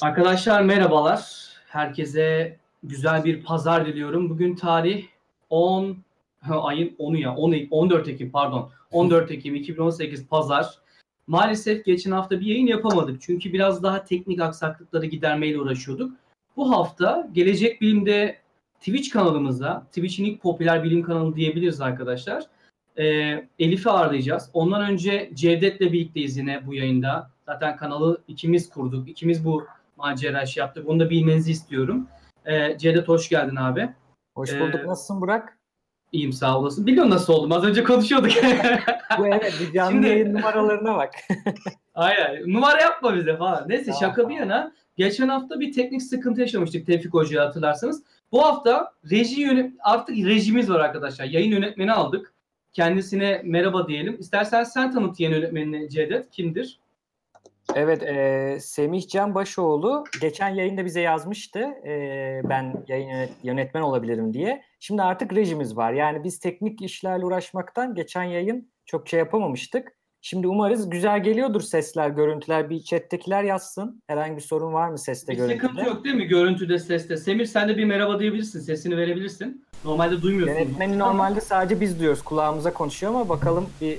Arkadaşlar merhabalar. Herkese güzel bir pazar diliyorum. Bugün tarih 10 ha, ayın 10'u ya 10, 14 Ekim pardon. 14 Ekim 2018 pazar. Maalesef geçen hafta bir yayın yapamadık. Çünkü biraz daha teknik aksaklıkları gidermeyle uğraşıyorduk. Bu hafta Gelecek Bilim'de Twitch kanalımızda, Twitch'in ilk popüler bilim kanalı diyebiliriz arkadaşlar. Ee, Elif'i ağırlayacağız. Ondan önce Cevdet'le birlikteyiz yine bu yayında. Zaten kanalı ikimiz kurduk. İkimiz bu macera şey yaptık. Onu da bilmenizi istiyorum. Ee, Cevdet hoş geldin abi. Hoş bulduk. Ee, Nasılsın Burak? İyiyim sağ olasın. Biliyorsun nasıl oldum. Az önce konuşuyorduk. Bu evet bir canlı Şimdi- yayın numaralarına bak. Aynen. Numara yapma bize falan. Neyse Tamam, şaka bir tamam. yana. Geçen hafta bir teknik sıkıntı yaşamıştık Tevfik Hoca'ya hatırlarsanız. Bu hafta reji yönet artık rejimiz var arkadaşlar. Yayın yönetmeni aldık. Kendisine merhaba diyelim. İstersen sen tanıt yayın yönetmenini Cevdet. Kimdir? Evet e, Semih Can Başoğlu geçen yayında bize yazmıştı. E, ben yayın yönet- yönetmen olabilirim diye. Şimdi artık rejimiz var. Yani biz teknik işlerle uğraşmaktan geçen yayın çok şey yapamamıştık. Şimdi umarız güzel geliyordur sesler, görüntüler. Bir chat'tekiler yazsın. Herhangi bir sorun var mı seste, Bir görüntüde? sıkıntı yok değil mi? Görüntüde, seste. Semir sen de bir merhaba diyebilirsin. Sesini verebilirsin. Normalde duymuyorsun. Yönetmeni normalde sadece biz duyuyoruz. Kulağımıza konuşuyor ama bakalım bir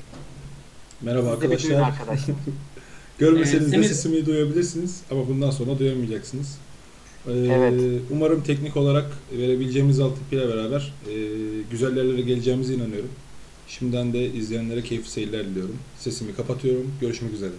Merhaba arkadaşlar. arkadaşlar. Görmeseniz Ee, de sesimi duyabilirsiniz ama bundan sonra duyamayacaksınız. Ee, Evet. Umarım teknik olarak verebileceğimiz altyapıyla beraber e, güzel yerlere geleceğimize inanıyorum. Şimdiden de izleyenlere keyifli seyirler diliyorum. Sesimi kapatıyorum. Görüşmek üzere.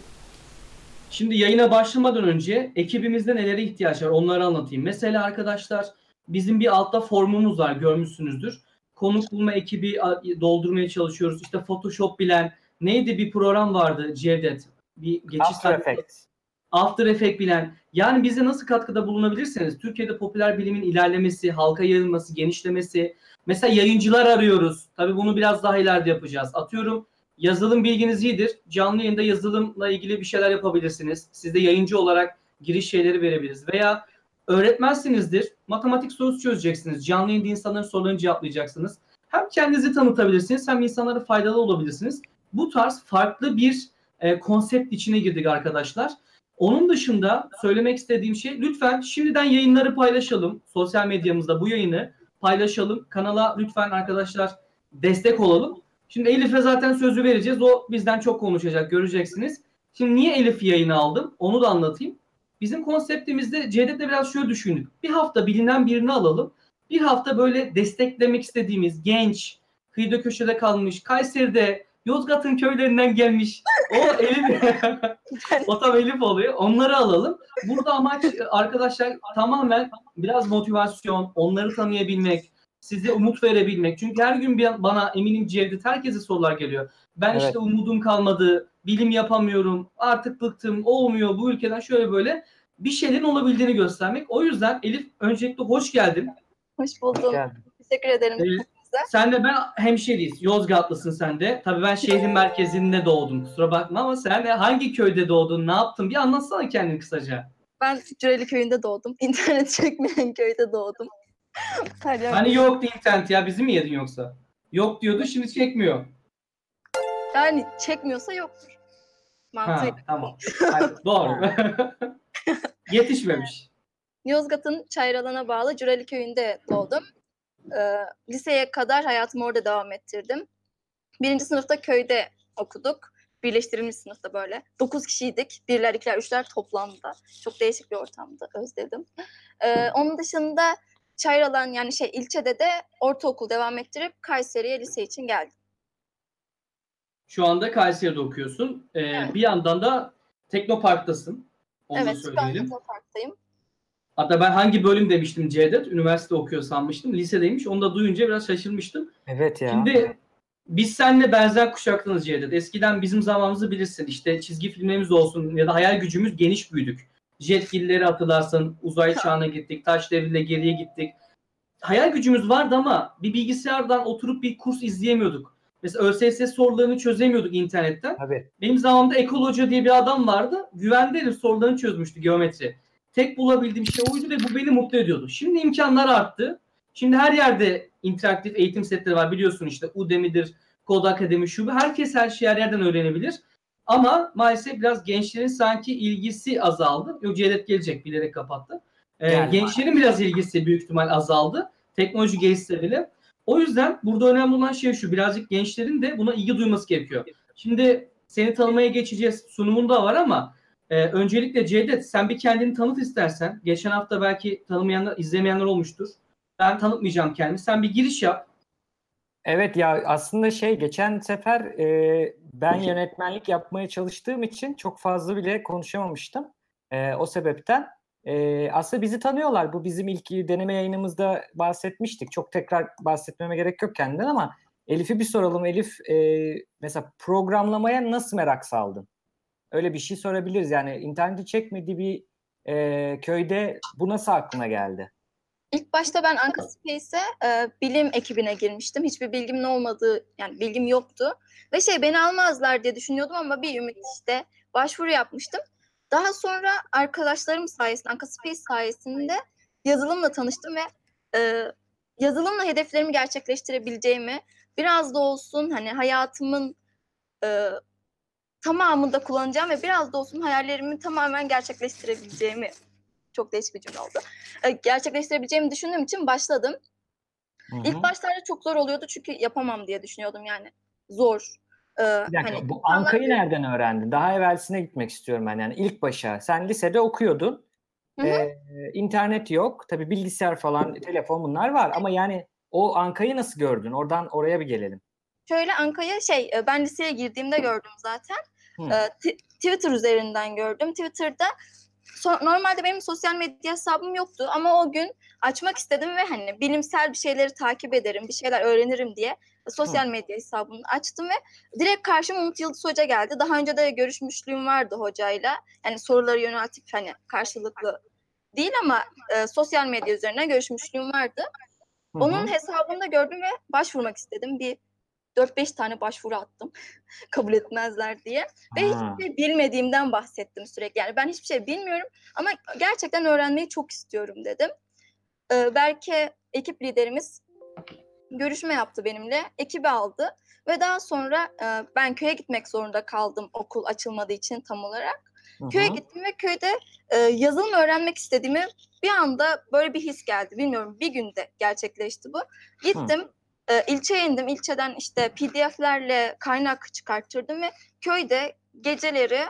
Şimdi yayına başlamadan önce ekibimizde nelere ihtiyaç var onları anlatayım. Mesela arkadaşlar bizim bir altta formumuz var görmüşsünüzdür. Konuk bulma ekibi doldurmaya çalışıyoruz. İşte Photoshop bilen neydi bir program vardı Cevdet. Bir geçiş After Effects. After Effect bilen. Yani bize nasıl katkıda bulunabilirsiniz? Türkiye'de popüler bilimin ilerlemesi, halka yayılması, genişlemesi. Mesela yayıncılar arıyoruz. Tabii bunu biraz daha ileride yapacağız. Atıyorum yazılım bilginiz iyidir. Canlı yayında yazılımla ilgili bir şeyler yapabilirsiniz. Siz de yayıncı olarak giriş şeyleri verebiliriz. Veya öğretmensinizdir. Matematik sorusu çözeceksiniz. Canlı yayında insanların sorularını cevaplayacaksınız. Hem kendinizi tanıtabilirsiniz hem insanlara faydalı olabilirsiniz. Bu tarz farklı bir e, konsept içine girdik arkadaşlar. Onun dışında söylemek istediğim şey lütfen şimdiden yayınları paylaşalım. Sosyal medyamızda bu yayını paylaşalım. Kanala lütfen arkadaşlar destek olalım. Şimdi Elif'e zaten sözü vereceğiz. O bizden çok konuşacak göreceksiniz. Şimdi niye Elif'i yayına aldım? Onu da anlatayım. Bizim konseptimizde Cevdet'le biraz şöyle düşündük. Bir hafta bilinen birini alalım. Bir hafta böyle desteklemek istediğimiz genç, kıyıda köşede kalmış, Kayseri'de, Yozgat'ın köylerinden gelmiş. O Elif, o tam Elif oluyor. Onları alalım. Burada amaç arkadaşlar tamamen biraz motivasyon, onları tanıyabilmek, size umut verebilmek. Çünkü her gün bir- bana eminim Cevdet herkese sorular geliyor. Ben Evet. işte umudum kalmadı, bilim yapamıyorum, artık bıktım, olmuyor bu ülkeden şöyle böyle bir şeylerin olabildiğini göstermek. O yüzden Elif öncelikle hoş geldin. Hoş buldum. Geldin. Teşekkür ederim. Ee, sen de ben hemşeriyiz. Yozgatlısın sen de. Tabii ben şehrin merkezinde doğdum. Kusura bakma ama sen de hangi köyde doğdun? Ne yaptın? Bir anlatsana kendini kısaca. Ben Cüreli köyünde doğdum. İnternet çekmeyen köyde doğdum. Hani yoktu internet ya bizi mi yedin yoksa? Yok diyordu şimdi çekmiyor. Yani çekmiyorsa yoktur. Ha, Mantığı. tamam. Hayır, doğru. Yetişmemiş. Yozgat'ın Çayralan'a bağlı Cüreli köyünde doğdum. Ee, liseye kadar hayatımı orada devam ettirdim. Birinci sınıfta köyde okuduk. Birleştirilmiş sınıfta böyle. Dokuz kişiydik. Birler, ikiler, üçler toplamda. Çok değişik bir ortamdı. Özledim. Ee, onun dışında Çayralan yani şey ilçede de ortaokul devam ettirip Kayseri'ye lise için geldim. Şu anda Kayseri'de okuyorsun. Ee, Evet. Bir yandan da Teknopark'tasın. Onu evet, ben söyleyelim. Hatta ben hangi bölüm demiştim Cevdet. Üniversite okuyor sanmıştım. Lisedeymiş. Onu da duyunca biraz şaşırmıştım. Evet ya. Şimdi biz seninle benzer kuşaktanız Cevdet. Eskiden bizim zamanımızı bilirsin. İşte çizgi filmlerimiz olsun ya da hayal gücümüz geniş büyüdük. Jetgilleri hatırlarsın. Uzay çağına gittik. Taş devriyle geriye gittik. Hayal gücümüz vardı ama bir bilgisayardan oturup bir kurs izleyemiyorduk. Mesela ÖSS sorularını çözemiyorduk internetten. Tabii. Benim zamanımda Ekol Hoca diye bir adam vardı. Güvende sorularını çözmüştü geometri. Tek bulabildiğim şey oydu ve bu beni mutlu ediyordu. Şimdi imkanlar arttı. Şimdi her yerde interaktif eğitim setleri var biliyorsun işte Udemy'dir, Kod Akademi şu. Herkes her şeyi her yerden öğrenebilir. Ama maalesef biraz gençlerin sanki ilgisi azaldı. Yok Cevdet gelecek bilerek kapattı. Ee, gençlerin biraz ilgisi büyük ihtimal azaldı. Teknoloji gelişse bile. O yüzden burada önemli olan şey şu. Birazcık gençlerin de buna ilgi duyması gerekiyor. Şimdi seni tanımaya geçeceğiz. Sunumun da var ama e, öncelikle Cevdet sen bir kendini tanıt istersen. Geçen hafta belki tanımayanlar, izlemeyenler olmuştur. Ben tanıtmayacağım kendimi. Sen bir giriş yap. Evet ya aslında şey geçen sefer e, ben yönetmenlik yapmaya çalıştığım için çok fazla bile konuşamamıştım. E, o sebepten e, aslında bizi tanıyorlar. Bu bizim ilk deneme yayınımızda bahsetmiştik. Çok tekrar bahsetmeme gerek yok kendinden ama Elif'i bir soralım. Elif e, mesela programlamaya nasıl merak saldın? Öyle bir şey sorabiliriz. Yani interneti çekmediği bir e, köyde bu nasıl aklına geldi? İlk başta ben Anka Space'e e, bilim ekibine girmiştim. Hiçbir bilgimin olmadığı, yani bilgim yoktu. Ve şey beni almazlar diye düşünüyordum ama bir ümit işte başvuru yapmıştım. Daha sonra arkadaşlarım sayesinde, Anka Space sayesinde yazılımla tanıştım ve e, yazılımla hedeflerimi gerçekleştirebileceğimi, biraz da olsun hani hayatımın e, tamamında kullanacağım ve biraz da olsun hayallerimi tamamen gerçekleştirebileceğimi çok değişik bir cümle oldu. E, gerçekleştirebileceğimi düşündüğüm için başladım. Hı hı. İlk başlarda çok zor oluyordu çünkü yapamam diye düşünüyordum yani. Zor. Ee, Bir dakika, hani bu insanlar- Anka'yı nereden öğrendin? Daha evvelsine gitmek istiyorum ben yani ilk başa. Sen lisede okuyordun. Hı hı. Ee, internet yok. Tabii bilgisayar falan, telefon bunlar var ama yani o Anka'yı nasıl gördün? Oradan oraya bir gelelim. Şöyle Anka'ya şey e, ben liseye girdiğimde gördüm zaten. T- Twitter üzerinden gördüm. Twitter'da so- normalde benim sosyal medya hesabım yoktu ama o gün açmak istedim ve hani bilimsel bir şeyleri takip ederim, bir şeyler öğrenirim diye sosyal medya hesabımı açtım ve direkt karşıma Umut Yıldız Hoca geldi. Daha önce de görüşmüşlüğüm vardı hocayla. Yani soruları yöneltip hani karşılıklı değil ama e, sosyal medya üzerine görüşmüşlüğüm vardı. Hı hı. Onun hesabında gördüm ve başvurmak istedim. Bir 4-5 tane başvuru attım. Kabul etmezler diye. Ve Ha. hiçbir şey bilmediğimden bahsettim sürekli. Yani ben hiçbir şey bilmiyorum ama gerçekten öğrenmeyi çok istiyorum dedim. Ee, belki ekip liderimiz görüşme yaptı benimle. Ekibi aldı ve daha sonra e, ben köye gitmek zorunda kaldım okul açılmadığı için tam olarak. Hı Köye hı. gittim ve köyde e, yazılım öğrenmek istediğimi bir anda böyle bir his geldi. Bilmiyorum bir günde gerçekleşti bu. Gittim e, ilçeye indim. İlçeden işte pdf'lerle kaynak çıkarttırdım ve köyde geceleri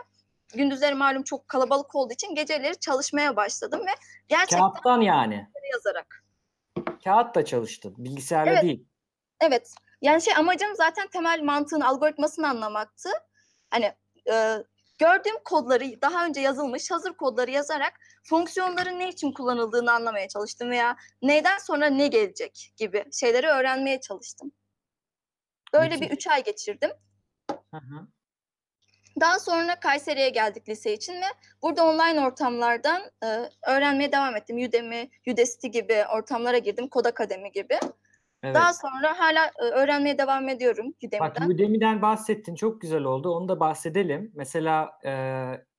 gündüzleri malum çok kalabalık olduğu için geceleri çalışmaya başladım ve gerçekten Kağıttan yani. yazarak. Kağıtla çalıştın. Bilgisayarla Evet. değil. Evet. Yani şey amacım zaten temel mantığını, algoritmasını anlamaktı. Hani e, gördüğüm kodları daha önce yazılmış hazır kodları yazarak fonksiyonların ne için kullanıldığını anlamaya çalıştım veya neyden sonra ne gelecek gibi şeyleri öğrenmeye çalıştım. Böyle bir üç ay geçirdim. Hı hı. Daha sonra Kayseri'ye geldik lise için ve burada online ortamlardan e, öğrenmeye devam ettim. Udemy, Udacity gibi ortamlara girdim. Kod Akademi gibi. Evet. Daha sonra hala e, öğrenmeye devam ediyorum Bak Udemy'den. Udemy'den bahsettin. Çok güzel oldu. Onu da bahsedelim. Mesela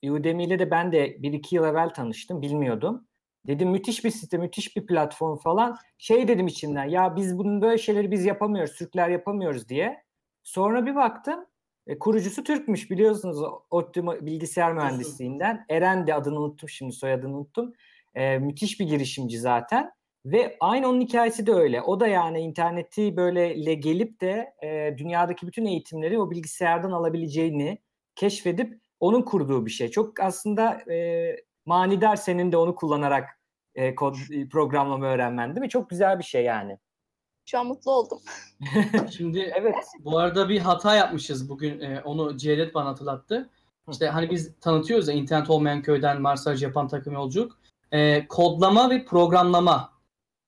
e, Udemy ile de ben de bir iki yıl evvel tanıştım. Bilmiyordum. Dedim müthiş bir site, müthiş bir platform falan. Şey dedim içimden ya biz bunun böyle şeyleri biz yapamıyoruz, Türkler yapamıyoruz diye. Sonra bir baktım e, kurucusu Türkmüş biliyorsunuz o- ODTÜ bilgisayar mühendisliğinden. Eren de adını unuttum şimdi soyadını unuttum. E, müthiş bir girişimci zaten. Ve aynı onun hikayesi de öyle. O da yani interneti böyle ile gelip de e, dünyadaki bütün eğitimleri o bilgisayardan alabileceğini keşfedip onun kurduğu bir şey. Çok aslında e, manidar senin de onu kullanarak e, kod e, programlama öğrenmen değil mi? Çok güzel bir şey yani. Şu an mutlu oldum. Şimdi Evet. Bu arada bir hata yapmışız bugün. e, onu Cevdet bana hatırlattı. İşte hani biz tanıtıyoruz ya internet olmayan köyden Marsaj yapan takım yolculuk. E, kodlama ve programlama.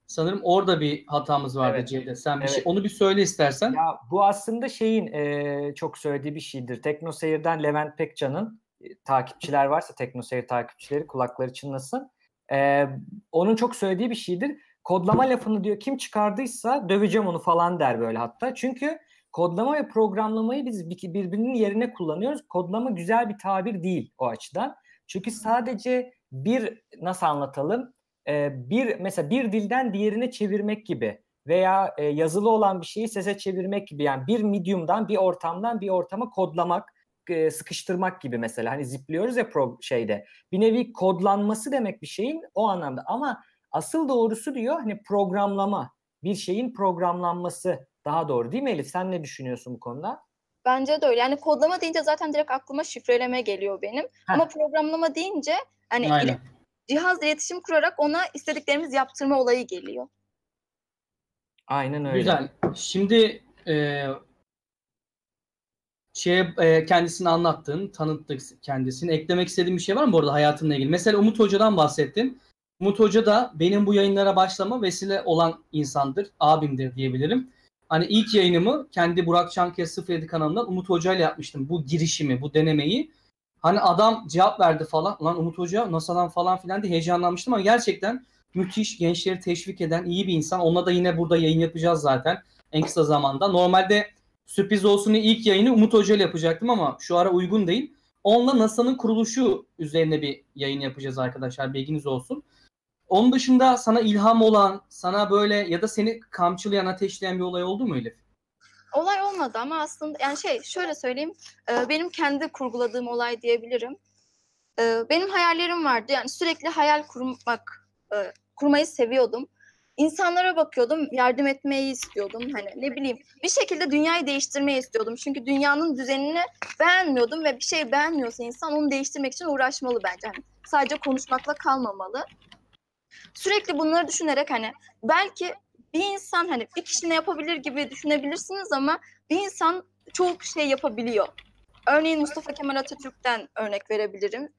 Sanırım orada bir hatamız vardı Evet. Cevdet. Sen bir şey, Evet. onu bir söyle istersen. Ya bu aslında şeyin e, çok söylediği bir şeydir. Teknoseyir'den Levent Pekcan'ın e, takipçiler varsa Teknoseyir takipçileri kulakları çınlasın. E, onun çok söylediği bir şeydir. Kodlama lafını diyor kim çıkardıysa döveceğim onu falan der böyle hatta. Çünkü kodlama ve programlamayı biz bir- birbirinin yerine kullanıyoruz. Kodlama güzel bir tabir değil o açıdan. Çünkü sadece bir nasıl anlatalım? E, bir mesela bir dilden diğerine çevirmek gibi veya e, yazılı olan bir şeyi sese çevirmek gibi yani bir medium'dan bir ortamdan bir ortama kodlamak e, sıkıştırmak gibi mesela. Hani zipliyoruz ya pro şeyde. Bir nevi kodlanması demek bir şeyin o anlamda. Ama asıl doğrusu diyor hani programlama. Bir şeyin programlanması daha doğru değil mi Elif? Sen ne düşünüyorsun bu konuda? Bence de öyle. Yani kodlama deyince zaten direkt aklıma şifreleme geliyor benim. Ama programlama deyince hani Aynen. Cihazla iletişim kurarak ona istediklerimiz yaptırma olayı geliyor. Aynen öyle. Güzel. Şimdi e, şeye e, kendisini anlattın, tanıttık kendisini. Eklemek istediğin bir şey var mı bu arada hayatınla ilgili? Mesela Umut Hoca'dan bahsettin. Umut Hoca da benim bu yayınlara başlama vesile olan insandır, abimdir diyebilirim. Hani ilk yayınımı kendi Burak Çankaya 07 kanalından Umut Hoca ile yapmıştım. Bu girişimi, bu denemeyi. Hani adam cevap verdi falan. Lan Umut Hoca NASA'dan falan filan diye heyecanlanmıştım ama gerçekten müthiş gençleri teşvik eden iyi bir insan. Onunla da yine burada yayın yapacağız zaten en kısa zamanda. Normalde sürpriz olsun diye ilk yayını Umut Hoca ile yapacaktım ama şu ara uygun değil. Onunla NASA'nın kuruluşu üzerine bir yayın yapacağız arkadaşlar. Bilginiz olsun. Onun dışında sana ilham olan, sana böyle ya da seni kamçılayan, ateşleyen bir olay oldu mu Elif? Olay olmadı ama aslında yani şey şöyle söyleyeyim. e, benim kendi kurguladığım olay diyebilirim. E, benim hayallerim vardı. Yani sürekli hayal kurmak, e, kurmayı seviyordum. İnsanlara bakıyordum, yardım etmeyi istiyordum. Hani ne bileyim bir şekilde dünyayı değiştirmeyi istiyordum. Çünkü dünyanın düzenini beğenmiyordum ve bir şey beğenmiyorsa insan onu değiştirmek için uğraşmalı bence. Hani sadece konuşmakla kalmamalı. Sürekli bunları düşünerek hani belki bir insan hani bir kişi ne yapabilir gibi düşünebilirsiniz ama bir insan çok şey yapabiliyor. Örneğin Mustafa Kemal Atatürk'ten örnek verebilirim.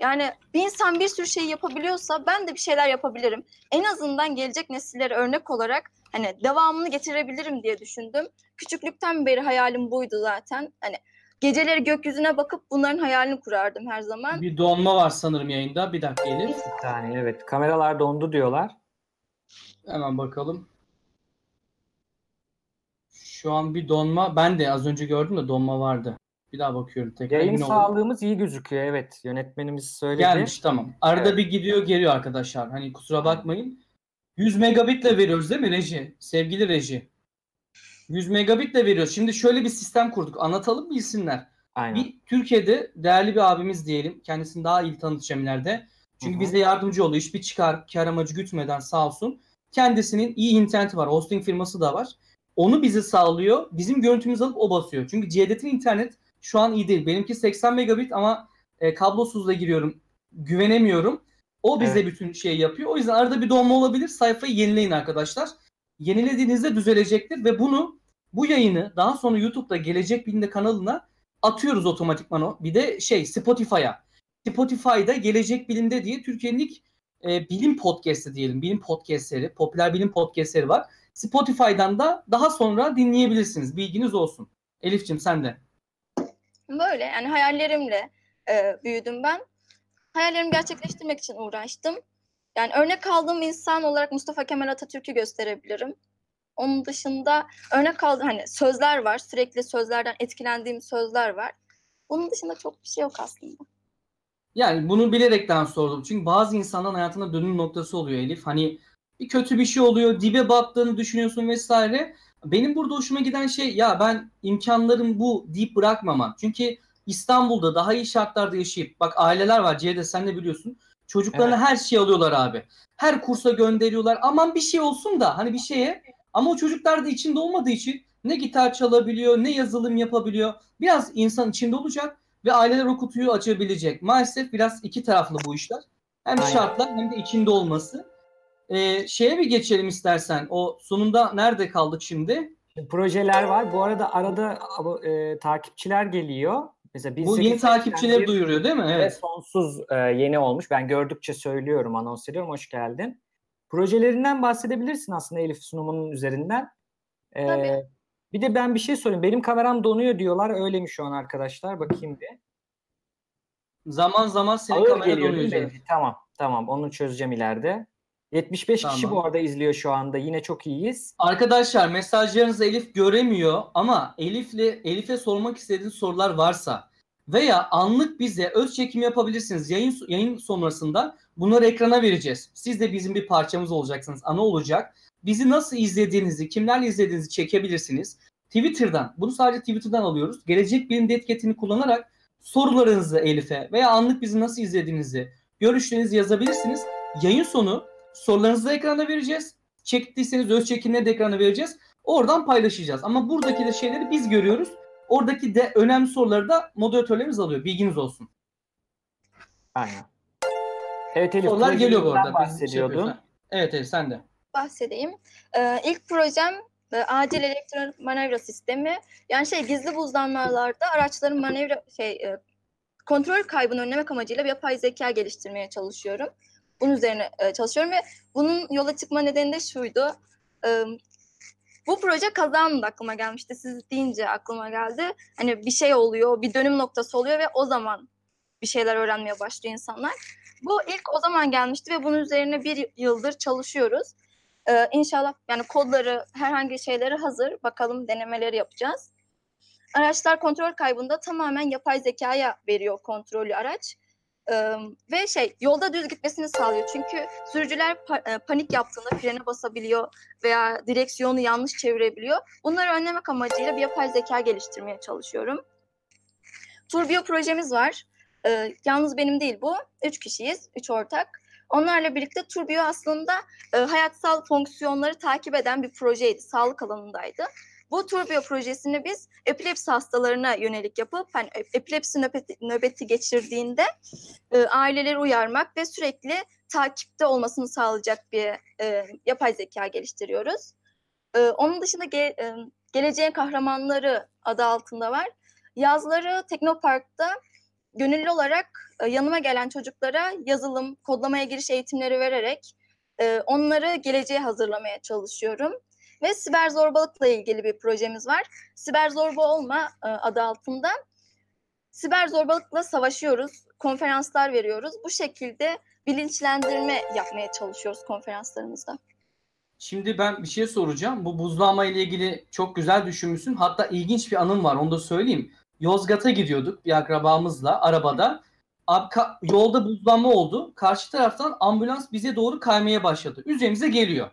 Yani bir insan bir sürü şey yapabiliyorsa ben de bir şeyler yapabilirim. En azından gelecek nesillere örnek olarak hani devamını getirebilirim diye düşündüm. Küçüklükten beri hayalim buydu zaten. Hani geceleri gökyüzüne bakıp bunların hayalini kurardım her zaman. Bir donma var sanırım yayında. Bir dakika Elif. Bir saniye evet. Kameralar dondu diyorlar. Hemen bakalım. Şu an bir donma. Ben de az önce gördüm de donma vardı. Bir daha bakıyorum tekrar. Yayın olayım. sağlığımız iyi gözüküyor evet. Yönetmenimiz söyledi. Gelmiş tamam. Arada Evet. bir gidiyor geliyor arkadaşlar. Hani kusura bakmayın. 100 megabitle veriyoruz değil mi reji? Sevgili reji. 100 megabitle veriyoruz. Şimdi şöyle bir sistem kurduk. Anlatalım bilsinler. Aynen. Bir Türkiye'de değerli bir abimiz diyelim. Kendisini daha iyi tanıtacağım ileride. Çünkü Hı hı. bize yardımcı oluyor. Hiçbir çıkar, kar amacı gütmeden sağ olsun. Kendisinin iyi interneti var. Hosting firması da var. Onu bize sağlıyor. Bizim görüntümüzü alıp o basıyor. Çünkü Cevdet'in internet şu an iyi değil. Benimki 80 megabit ama e, kablosuzla giriyorum. Güvenemiyorum. O bize Evet. bütün şeyi yapıyor. O yüzden arada bir donma olabilir. Sayfayı yenileyin arkadaşlar. Yenilediğinizde düzelecektir ve bunu bu yayını daha sonra YouTube'da Gelecek Bilim'de kanalına atıyoruz otomatikman o. Bir de şey Spotify'a. Spotify'da Gelecek Bilim'de diye Türkiye'nin ilk e, bilim podcast'i diyelim. Bilim podcastleri, popüler bilim podcastleri var. Spotify'dan da daha sonra dinleyebilirsiniz. Bilginiz olsun. Elif'cim sen de. Böyle yani hayallerimle e, büyüdüm ben. Hayallerimi gerçekleştirmek için uğraştım. Yani örnek aldığım insan olarak Mustafa Kemal Atatürk'ü gösterebilirim. Onun dışında örnek aldığım hani sözler var. Sürekli sözlerden etkilendiğim sözler var. Bunun dışında çok bir şey yok aslında. Yani bunu bilerekten sordum. Çünkü bazı insanların hayatında dönüm noktası oluyor Elif. Hani kötü bir şey oluyor, dibe battığını düşünüyorsun vesaire. Benim burada hoşuma giden şey ya ben imkanlarım bu deyip bırakmaman. Çünkü İstanbul'da daha iyi şartlarda yaşayıp bak aileler var Ceyda sen de biliyorsun. Çocuklarına her şeyi alıyorlar abi. Her kursa gönderiyorlar. Aman bir şey olsun da hani bir şeye. Ama o çocuklar da içinde olmadığı için ne gitar çalabiliyor ne yazılım yapabiliyor. Biraz insan içinde olacak ve aileler o kutuyu açabilecek. Maalesef biraz iki taraflı bu işler. Hem Aynen. şartlar hem de içinde olması. Ee, şeye bir geçelim istersen. O sonunda nerede kaldık şimdi? Projeler var. Bu arada arada e, takipçiler geliyor. Mesela Bu yeni 1881 takipçileri duyuruyor değil mi? ve Evet. sonsuz e, yeni olmuş. Ben gördükçe söylüyorum, anons ediyorum. Hoş geldin. Projelerinden bahsedebilirsin aslında Elif sunumunun üzerinden. E, Tabii. bir de ben bir şey sorayım. Benim kameram donuyor diyorlar. Öyle mi şu an arkadaşlar? Bakayım bir. Zaman zaman senin Ağır kamera geliyor donuyor. Tamam, tamam. Onu çözeceğim ileride. 75 kişi Tamam. bu arada izliyor şu anda. Yine çok iyiyiz. Arkadaşlar mesajlarınızı Elif göremiyor ama Elif'le Elif'e sormak istediğiniz sorular varsa veya anlık bize öz çekim yapabilirsiniz. Yayın yayın sonrasında bunları ekrana vereceğiz. Siz de bizim bir parçamız olacaksınız. Ana olacak. Bizi nasıl izlediğinizi, kimlerle izlediğinizi çekebilirsiniz. Twitter'dan, bunu sadece Twitter'dan alıyoruz. Gelecek Bilim etiketini kullanarak sorularınızı Elif'e veya anlık bizi nasıl izlediğinizi, görüşlerinizi yazabilirsiniz. Yayın sonu sorularınızı da ekrana vereceğiz. Çektiyseniz öz çekimleri de ekrana vereceğiz. Oradan paylaşacağız. Ama buradaki de şeyleri biz görüyoruz. Oradaki de önemli soruları da moderatörlerimiz alıyor. Bilginiz olsun. Aynen. Evet Elif. Sorular geliyor bu arada. Şey bahsediyordun. yapıyoruz. evet evet sen de. bahsedeyim. Ee, ilk projem e, acil elektronik manevra sistemi. Yani şey gizli buzlanmalarda araçların manevra şey e, kontrol kaybını önlemek amacıyla bir yapay zeka geliştirmeye çalışıyorum. Bunun üzerine e, çalışıyorum ve bunun yola çıkma nedeni de şuydu. E, bu proje kaza anında aklıma gelmişti. Siz deyince aklıma geldi. Hani bir şey oluyor, bir dönüm noktası oluyor ve o zaman bir şeyler öğrenmeye başlıyor insanlar. Bu ilk o zaman gelmişti ve bunun üzerine bir yıldır çalışıyoruz. Ee, inşallah yani kodları, herhangi şeyleri hazır. Bakalım denemeleri yapacağız. Araçlar kontrol kaybında tamamen yapay zekaya veriyor kontrolü araç. Ve şey yolda düz gitmesini sağlıyor. Çünkü sürücüler e, panik yaptığında frene basabiliyor veya direksiyonu yanlış çevirebiliyor. Bunları önlemek amacıyla bir yapay zeka geliştirmeye çalışıyorum. Turbio projemiz var. Yalnız benim değil bu. Üç kişiyiz, üç ortak. Onlarla birlikte Turbio aslında e, hayatsal fonksiyonları takip eden bir projeydi, sağlık alanındaydı. Bu Turbio projesini biz epilepsi hastalarına yönelik yapıp hani epilepsi nöbeti, nöbeti geçirdiğinde e, aileleri uyarmak ve sürekli takipte olmasını sağlayacak bir e, yapay zeka geliştiriyoruz. E, onun dışında ge, e, Geleceğin Kahramanları adı altında var. Yazları Teknopark'ta gönüllü olarak e, yanıma gelen çocuklara yazılım, kodlamaya giriş eğitimleri vererek e, onları geleceğe hazırlamaya çalışıyorum. Ve siber zorbalıkla ilgili bir projemiz var. Siber zorba olma e, adı altında. Siber zorbalıkla savaşıyoruz, konferanslar veriyoruz. Bu şekilde bilinçlendirme yapmaya çalışıyoruz konferanslarımızda. Şimdi ben bir şey soracağım. Bu buzlanma ile ilgili çok güzel düşünmüşsün. Hatta ilginç bir anım var onu da söyleyeyim. Yozgat'a gidiyorduk bir akrabamızla arabada. Abi, yolda buzlanma oldu. Karşı taraftan ambulans bize doğru kaymaya başladı. Üzerimize geliyor.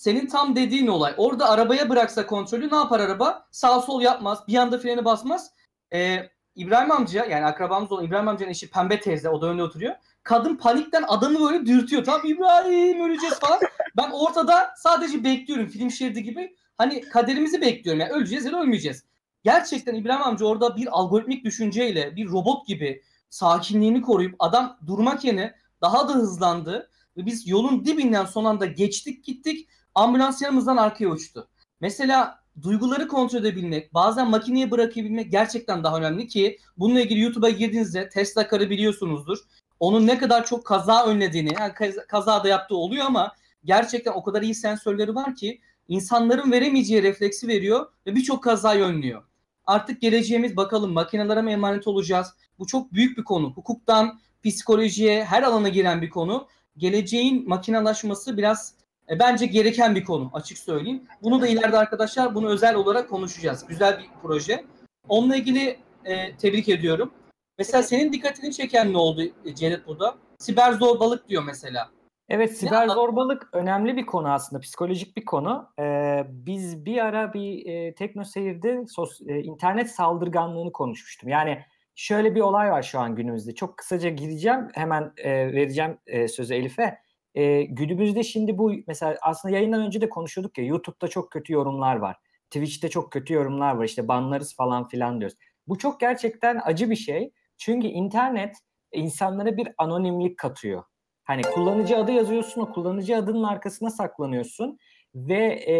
Senin tam dediğin olay. Orada arabaya bıraksa kontrolü ne yapar araba? Sağ sol yapmaz. Bir anda freni basmaz. Ee, İbrahim amca yani akrabamız olan İbrahim amcanın eşi Pembe teyze o da önde oturuyor. Kadın panikten adamı böyle dürtüyor. Tamam İbrahim öleceğiz falan. Ben ortada sadece bekliyorum film şeridi gibi. Hani kaderimizi bekliyorum. Yani öleceğiz ya da ölmeyeceğiz. Gerçekten İbrahim amca orada bir algoritmik düşünceyle bir robot gibi sakinliğini koruyup adam durmak yerine daha da hızlandı. Ve biz yolun dibinden son anda geçtik gittik. Ambulans yanımızdan arkaya uçtu. Mesela duyguları kontrol edebilmek, bazen makineye bırakabilmek gerçekten daha önemli ki bununla ilgili YouTube'a girdiğinizde Tesla karı biliyorsunuzdur. Onun ne kadar çok kaza önlediğini, yani kaz- kazada yaptığı oluyor ama gerçekten o kadar iyi sensörleri var ki insanların veremeyeceği refleksi veriyor ve birçok kazayı önlüyor. Artık geleceğimiz bakalım makinelere mi emanet olacağız? Bu çok büyük bir konu. Hukuktan psikolojiye her alana giren bir konu. Geleceğin makinalaşması biraz e, bence gereken bir konu açık söyleyeyim. Bunu da ileride arkadaşlar bunu özel olarak konuşacağız. Güzel bir proje. Onunla ilgili e, tebrik ediyorum. Mesela senin dikkatini çeken ne oldu e, Cennet burada? Siber zorbalık diyor mesela. Evet siber anlat- zorbalık önemli bir konu aslında psikolojik bir konu. Ee, biz bir ara bir e, tekno seyirde sos, e, internet saldırganlığını konuşmuştum. Yani şöyle bir olay var şu an günümüzde. Çok kısaca gireceğim hemen e, vereceğim e, sözü Elif'e. E, günümüzde şimdi bu mesela aslında yayından önce de konuşuyorduk ya YouTube'da çok kötü yorumlar var. Twitch'te çok kötü yorumlar var işte banlarız falan filan diyoruz. Bu çok gerçekten acı bir şey. Çünkü internet insanlara bir anonimlik katıyor. Hani kullanıcı adı yazıyorsun, o kullanıcı adının arkasına saklanıyorsun ve e,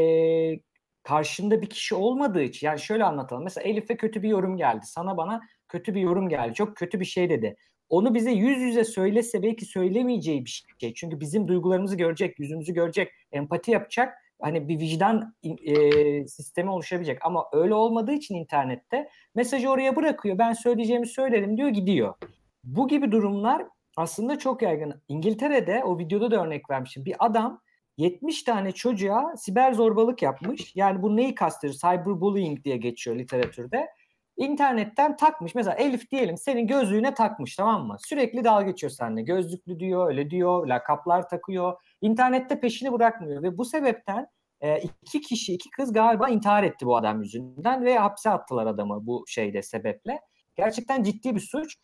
karşında bir kişi olmadığı için yani şöyle anlatalım. Mesela Elif'e kötü bir yorum geldi. Sana bana kötü bir yorum geldi. Çok kötü bir şey dedi. Onu bize yüz yüze söylese belki söylemeyeceği bir şey. Çünkü bizim duygularımızı görecek, yüzümüzü görecek, empati yapacak. Hani bir vicdan e, sistemi oluşabilecek. Ama öyle olmadığı için internette mesajı oraya bırakıyor. Ben söyleyeceğimi söylerim diyor gidiyor. Bu gibi durumlar aslında çok yaygın. İngiltere'de o videoda da örnek vermişim. Bir adam 70 tane çocuğa siber zorbalık yapmış. Yani bu neyi kastediyor? Cyberbullying diye geçiyor literatürde. İnternetten takmış. Mesela Elif diyelim senin gözlüğüne takmış tamam mı? Sürekli dalga geçiyor seninle. Gözlüklü diyor, öyle diyor, lakaplar takıyor. İnternette peşini bırakmıyor ve bu sebepten E, iki kişi, iki kız galiba intihar etti bu adam yüzünden ve hapse attılar adamı bu şeyde sebeple. Gerçekten ciddi bir suç.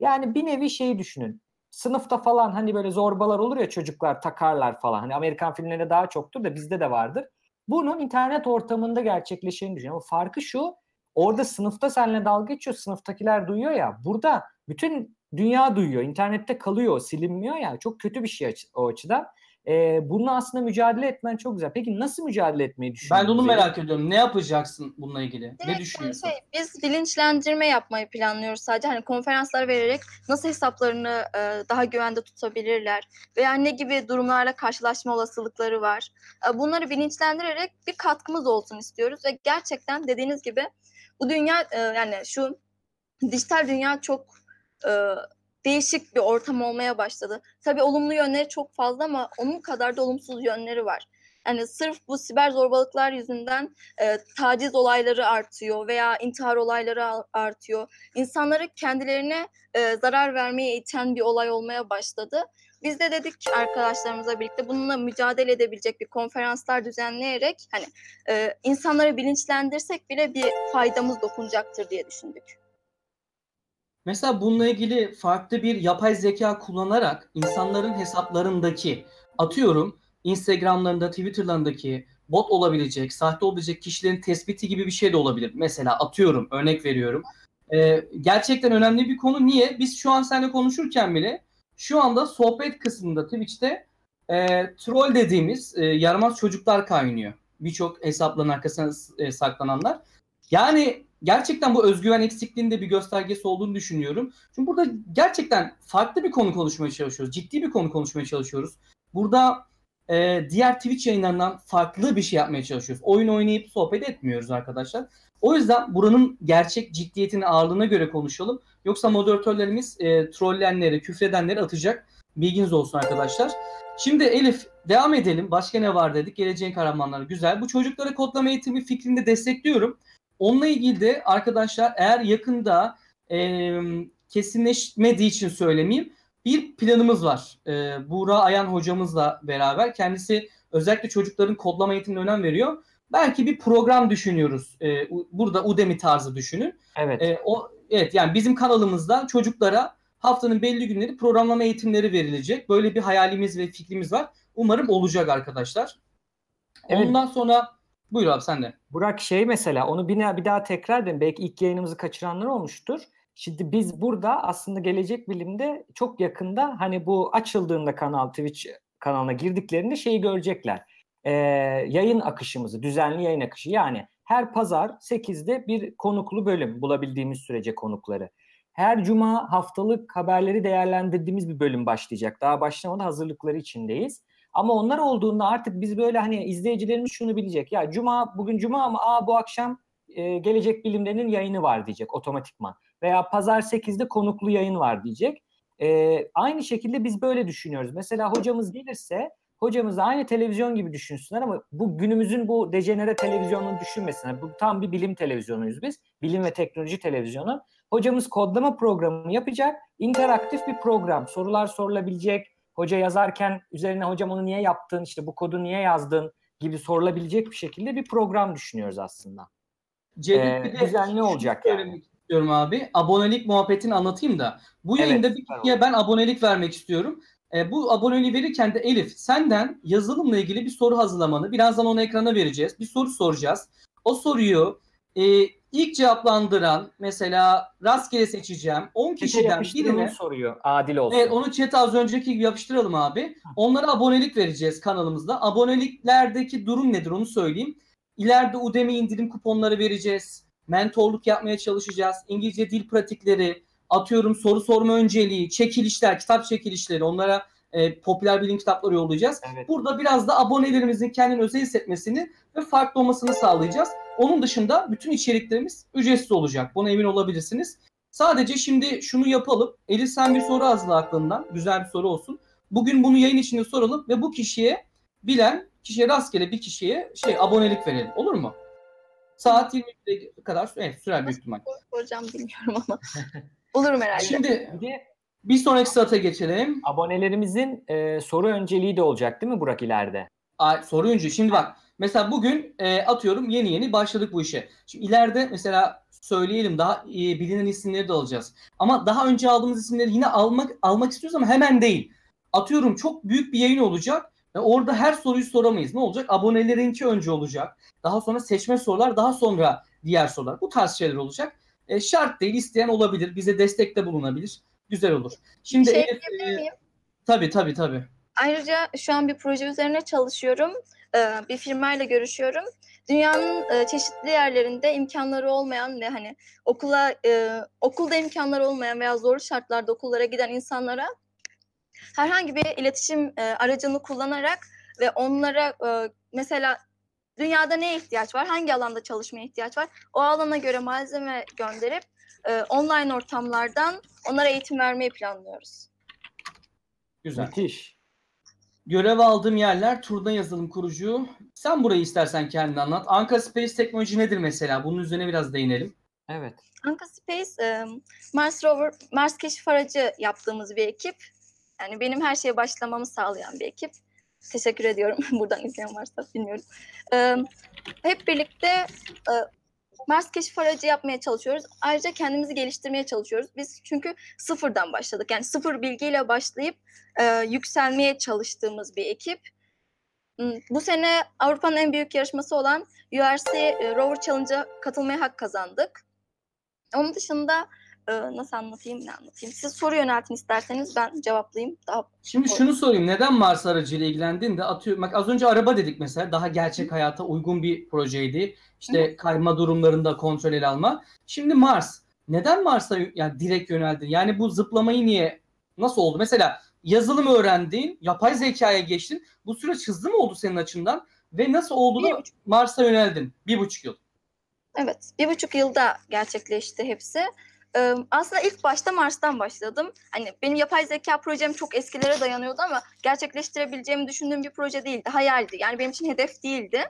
Yani bir nevi şeyi düşünün. Sınıfta falan hani böyle zorbalar olur ya çocuklar takarlar falan. Hani Amerikan filmlerinde daha çoktur da bizde de vardır. Bunun internet ortamında gerçekleşeni düşünüyorum. Ama farkı şu. Orada sınıfta seninle dalga geçiyor. Sınıftakiler duyuyor ya. Burada bütün dünya duyuyor. İnternette kalıyor, silinmiyor ya. Çok kötü bir şey o açıdan. E, bununla aslında mücadele etmen çok güzel. Peki nasıl mücadele etmeyi düşünüyorsun? Ben de onu merak ediyorum. Ne yapacaksın bununla ilgili? Direkt ne düşünüyorsun? Şey, biz bilinçlendirme yapmayı planlıyoruz sadece. Hani konferanslar vererek nasıl hesaplarını e, daha güvende tutabilirler veya ne gibi durumlarla karşılaşma olasılıkları var. E, bunları bilinçlendirerek bir katkımız olsun istiyoruz ve gerçekten dediğiniz gibi bu dünya e, yani şu dijital dünya çok e, değişik bir ortam olmaya başladı. Tabii olumlu yönleri çok fazla ama onun kadar da olumsuz yönleri var. Yani sırf bu siber zorbalıklar yüzünden e, taciz olayları artıyor veya intihar olayları artıyor. İnsanları kendilerine e, zarar vermeye iten bir olay olmaya başladı. Biz de dedik arkadaşlarımızla birlikte bununla mücadele edebilecek bir konferanslar düzenleyerek hani e, insanları bilinçlendirsek bile bir faydamız dokunacaktır diye düşündük. Mesela bununla ilgili farklı bir yapay zeka kullanarak insanların hesaplarındaki atıyorum Instagram'larında, Twitter'larındaki bot olabilecek, sahte olabilecek kişilerin tespiti gibi bir şey de olabilir. Mesela atıyorum, örnek veriyorum. Ee, gerçekten önemli bir konu. Niye? Biz şu an seninle konuşurken bile şu anda sohbet kısmında Twitch'te e, troll dediğimiz e, yaramaz çocuklar kaynıyor. Birçok hesapların arkasına e, saklananlar. Yani gerçekten bu özgüven eksikliğinde bir göstergesi olduğunu düşünüyorum. Çünkü burada gerçekten farklı bir konu konuşmaya çalışıyoruz. Ciddi bir konu konuşmaya çalışıyoruz. Burada e, diğer Twitch yayınlarından farklı bir şey yapmaya çalışıyoruz. Oyun oynayıp sohbet etmiyoruz arkadaşlar. O yüzden buranın gerçek ciddiyetini ağırlığına göre konuşalım. Yoksa moderatörlerimiz e, trollenleri, küfredenleri atacak. Bilginiz olsun arkadaşlar. Şimdi Elif devam edelim. Başka ne var dedik. Geleceğin kahramanları güzel. Bu çocuklara kodlama eğitimi fikrini destekliyorum. Onunla ilgili de arkadaşlar eğer yakında e, kesinleşmediği için söylemeyeyim. Bir planımız var. E, Buğra Ayan hocamızla beraber. Kendisi özellikle çocukların kodlama eğitimine önem veriyor. Belki bir program düşünüyoruz. E, burada Udemy tarzı düşünün. Evet. E, o evet yani bizim kanalımızda çocuklara haftanın belli günleri programlama eğitimleri verilecek. Böyle bir hayalimiz ve fikrimiz var. Umarım olacak arkadaşlar. Evet. Ondan sonra Buyur abi sen de. Burak şey mesela onu bir, bir daha tekrar edin. Belki ilk yayınımızı kaçıranlar olmuştur. Şimdi biz burada aslında gelecek bilimde çok yakında hani bu açıldığında kanal Twitch kanalına girdiklerinde şeyi görecekler. Ee, yayın akışımızı, düzenli yayın akışı. Yani her pazar 8'de bir konuklu bölüm bulabildiğimiz sürece konukları. Her cuma haftalık haberleri değerlendirdiğimiz bir bölüm başlayacak. Daha başlamadan hazırlıkları içindeyiz. Ama onlar olduğunda artık biz böyle hani izleyicilerimiz şunu bilecek. Ya cuma bugün cuma ama aa bu akşam e, gelecek bilimlerinin yayını var diyecek otomatikman. Veya pazar 8'de konuklu yayın var diyecek. E, aynı şekilde biz böyle düşünüyoruz. Mesela hocamız gelirse hocamız da aynı televizyon gibi düşünsünler ama bu günümüzün bu dejenere televizyonunu düşünmesinler. Bu tam bir bilim televizyonuyuz biz. Bilim ve teknoloji televizyonu. Hocamız kodlama programı yapacak. interaktif bir program. Sorular sorulabilecek hoca yazarken üzerine hocam onu niye yaptın, işte bu kodu niye yazdın gibi sorulabilecek bir şekilde bir program düşünüyoruz aslında. Cevdet ee, bir de düzenli olacak yani. istiyorum abi. Abonelik muhabbetini anlatayım da. Bu yayında evet, bir kişiye ben abonelik vermek istiyorum. E, bu aboneliği verirken de Elif senden yazılımla ilgili bir soru hazırlamanı birazdan onu ekrana vereceğiz. Bir soru soracağız. O soruyu e, ilk cevaplandıran mesela rastgele seçeceğim 10 kişiden birine soruyor adil olsun. Evet onu chat'e az önceki gibi yapıştıralım abi. Onlara abonelik vereceğiz kanalımızda. Aboneliklerdeki durum nedir onu söyleyeyim. İleride Udemy indirim kuponları vereceğiz. Mentorluk yapmaya çalışacağız. İngilizce dil pratikleri, atıyorum soru sorma önceliği, çekilişler, kitap çekilişleri onlara e, popüler bilim kitapları yollayacağız. Evet. Burada biraz da abonelerimizin kendini özel hissetmesini ve farklı olmasını sağlayacağız. Onun dışında bütün içeriklerimiz ücretsiz olacak. Buna emin olabilirsiniz. Sadece şimdi şunu yapalım. Elif sen bir soru hazırla aklından. Güzel bir soru olsun. Bugün bunu yayın içinde soralım ve bu kişiye bilen kişiye rastgele bir kişiye şey abonelik verelim. Olur mu? Saat 20'ye kadar evet, sürer büyük ihtimal. Soracağım bilmiyorum ama. Olurum herhalde. Şimdi bir sonraki sırata geçelim. Abonelerimizin e, soru önceliği de olacak değil mi Burak ileride? Ay, soru önceliği. Şimdi bak Mesela bugün e, atıyorum yeni yeni başladık bu işe. Şimdi ileride mesela söyleyelim daha e, bilinen isimleri de alacağız. Ama daha önce aldığımız isimleri yine almak almak istiyoruz ama hemen değil. Atıyorum çok büyük bir yayın olacak. ve orada her soruyu soramayız. Ne olacak? Abonelerinki önce olacak. Daha sonra seçme sorular, daha sonra diğer sorular. Bu tarz şeyler olacak. E, şart değil, isteyen olabilir. Bize destekte bulunabilir. Güzel olur. Şimdi şey Elif, e, tabii tabii tabii. Ayrıca şu an bir proje üzerine çalışıyorum. Ee, bir firmayla görüşüyorum. Dünyanın e, çeşitli yerlerinde imkanları olmayan ve hani okula e, okulda imkanları olmayan veya zor şartlarda okullara giden insanlara herhangi bir iletişim e, aracını kullanarak ve onlara e, mesela dünyada neye ihtiyaç var, hangi alanda çalışmaya ihtiyaç var, o alana göre malzeme gönderip e, online ortamlardan onlara eğitim vermeyi planlıyoruz. Güzel. Müthiş. Görev aldığım yerler turda yazılım kurucu. Sen burayı istersen kendin anlat. Anka Space Teknoloji nedir mesela? Bunun üzerine biraz değinelim. Evet. Anka Space, e, Mars Rover, Mars keşif aracı yaptığımız bir ekip. Yani benim her şeye başlamamı sağlayan bir ekip. Teşekkür ediyorum. Buradan izleyen varsa bilmiyorum. E, hep birlikte e, Mars keşif aracı yapmaya çalışıyoruz. Ayrıca kendimizi geliştirmeye çalışıyoruz. Biz çünkü sıfırdan başladık. Yani sıfır bilgiyle başlayıp e, yükselmeye çalıştığımız bir ekip. Hmm, Bu sene Avrupa'nın en büyük yarışması olan URC Rover Challenge'a katılmaya hak kazandık. Onun dışında e, nasıl anlatayım ne anlatayım? Siz soru yöneltin isterseniz ben cevaplayayım. Daha Şimdi şunu sorayım. Neden Mars aracıyla ilgilendin de atıyorum. Bak az önce araba dedik mesela. Daha gerçek hayata uygun bir projeydi. İşte kayma durumlarında kontrol ele alma. Şimdi Mars. Neden Mars'a yani direkt yöneldin? Yani bu zıplamayı niye nasıl oldu? Mesela yazılım öğrendin, yapay zekaya geçtin. Bu süreç hızlı mı oldu senin açından? Ve nasıl oldu da Mars'a yöneldin? Bir buçuk yıl. Evet, bir buçuk yılda gerçekleşti hepsi. Aslında ilk başta Mars'tan başladım. Hani benim yapay zeka projem çok eskilere dayanıyordu ama gerçekleştirebileceğimi düşündüğüm bir proje değildi, hayaldi. Yani benim için hedef değildi.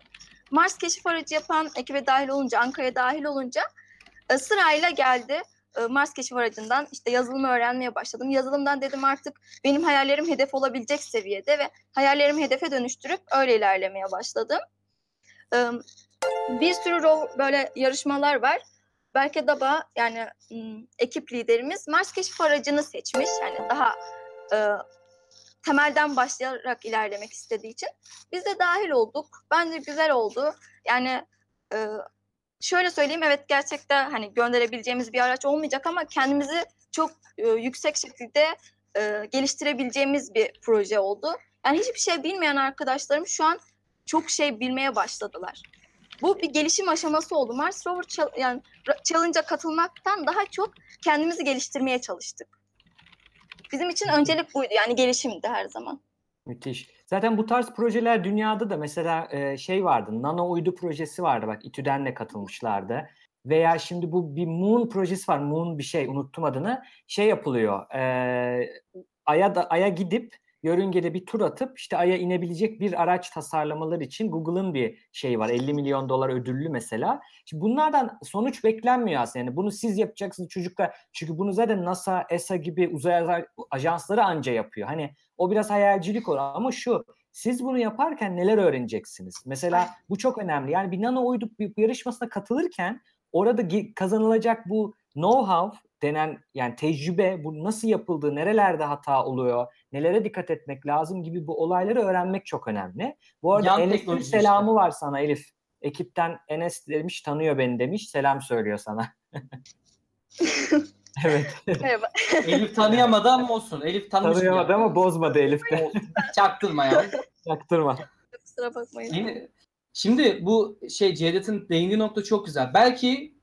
Mars keşif aracı yapan ekibe dahil olunca, Ankara'ya dahil olunca e, sırayla geldi. Mars keşif aracından işte yazılımı öğrenmeye başladım. Yazılımdan dedim artık benim hayallerim hedef olabilecek seviyede ve hayallerimi hedefe dönüştürüp öyle ilerlemeye başladım. Bir sürü rol- böyle yarışmalar var. Berke Daba yani ekip liderimiz Mars keşif aracını seçmiş. Yani daha e, temelden başlayarak ilerlemek istediği için. Biz de dahil olduk. Bence güzel oldu. Yani e, şöyle söyleyeyim evet gerçekten hani gönderebileceğimiz bir araç olmayacak ama kendimizi çok e, yüksek şekilde e, geliştirebileceğimiz bir proje oldu. Yani hiçbir şey bilmeyen arkadaşlarım şu an çok şey bilmeye başladılar. Bu bir gelişim aşaması oldu. Mars Rover Chal- yani Challenge'a katılmaktan daha çok kendimizi geliştirmeye çalıştık. Bizim için öncelik buydu. Yani gelişimdi her zaman. Müthiş. Zaten bu tarz projeler dünyada da mesela e, şey vardı. Nano uydu projesi vardı. Bak İTÜ'den de katılmışlardı. Veya şimdi bu bir Moon projesi var. Moon bir şey unuttum adını. Şey yapılıyor. E, Ay'a da Ay'a gidip yörüngede bir tur atıp işte Ay'a inebilecek bir araç tasarlamaları için Google'ın bir şeyi var. 50 milyon dolar ödüllü mesela. Şimdi bunlardan sonuç beklenmiyor aslında. Yani bunu siz yapacaksınız çocuklar. Çünkü bunu zaten NASA, ESA gibi uzay ajansları anca yapıyor. Hani o biraz hayalcilik olur ama şu siz bunu yaparken neler öğreneceksiniz? Mesela bu çok önemli. Yani bir nano uydu yarışmasına katılırken orada kazanılacak bu know-how denen yani tecrübe bu nasıl yapıldığı, nerelerde hata oluyor, nelere dikkat etmek lazım gibi bu olayları öğrenmek çok önemli. Bu arada Yan Enes'in selamı işte. var sana Elif. Ekipten Enes demiş tanıyor beni demiş. Selam söylüyor sana. evet. Merhaba. Elif tanıyamadı ama olsun. Elif tanımış. Tanıyamadı ya. ama bozmadı Elif de. Çaktırma ya. Çaktırma. Kusura bakmayın. Yeni- Şimdi bu şey Cevdet'in değindiği nokta çok güzel. Belki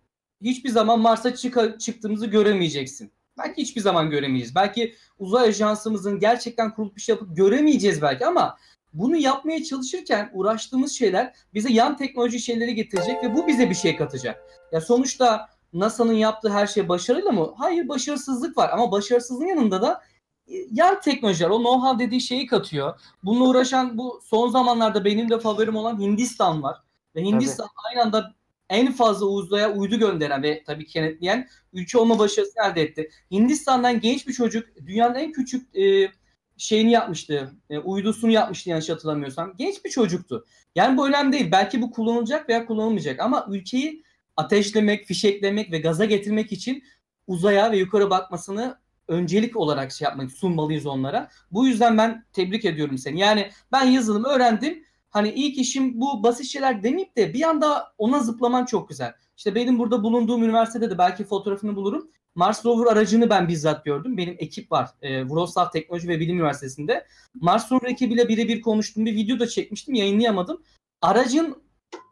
hiçbir zaman Mars'a çıka- çıktığımızı göremeyeceksin. Belki hiçbir zaman göremeyeceğiz. Belki uzay ajansımızın gerçekten kurulup bir şey yapıp göremeyeceğiz belki ama bunu yapmaya çalışırken uğraştığımız şeyler bize yan teknoloji şeyleri getirecek ve bu bize bir şey katacak. Ya sonuçta NASA'nın yaptığı her şey başarıyla mı? Hayır başarısızlık var ama başarısızlığın yanında da e, yan teknolojiler, o know-how dediği şeyi katıyor. Bununla uğraşan bu son zamanlarda benim de favorim olan Hindistan var. Ve Hindistan aynı anda en fazla uzaya uydu gönderen ve tabii kenetleyen ülke olma başarısı elde etti. Hindistan'dan genç bir çocuk dünyanın en küçük e, şeyini yapmıştı. E, uydusunu yapmıştı yanlış hatırlamıyorsam. Genç bir çocuktu. Yani bu önemli değil. Belki bu kullanılacak veya kullanılmayacak ama ülkeyi ateşlemek, fişeklemek ve gaza getirmek için uzaya ve yukarı bakmasını öncelik olarak şey yapmak sunmalıyız onlara. Bu yüzden ben tebrik ediyorum seni. Yani ben yazılım öğrendim. Hani ilk işim bu basit şeyler demeyip de bir anda ona zıplaman çok güzel. İşte benim burada bulunduğum üniversitede de belki fotoğrafını bulurum. Mars Rover aracını ben bizzat gördüm. Benim ekip var. E, Wrocław Teknoloji ve Bilim Üniversitesi'nde. Mars Rover ekibiyle birebir konuştum. Bir video da çekmiştim. Yayınlayamadım. Aracın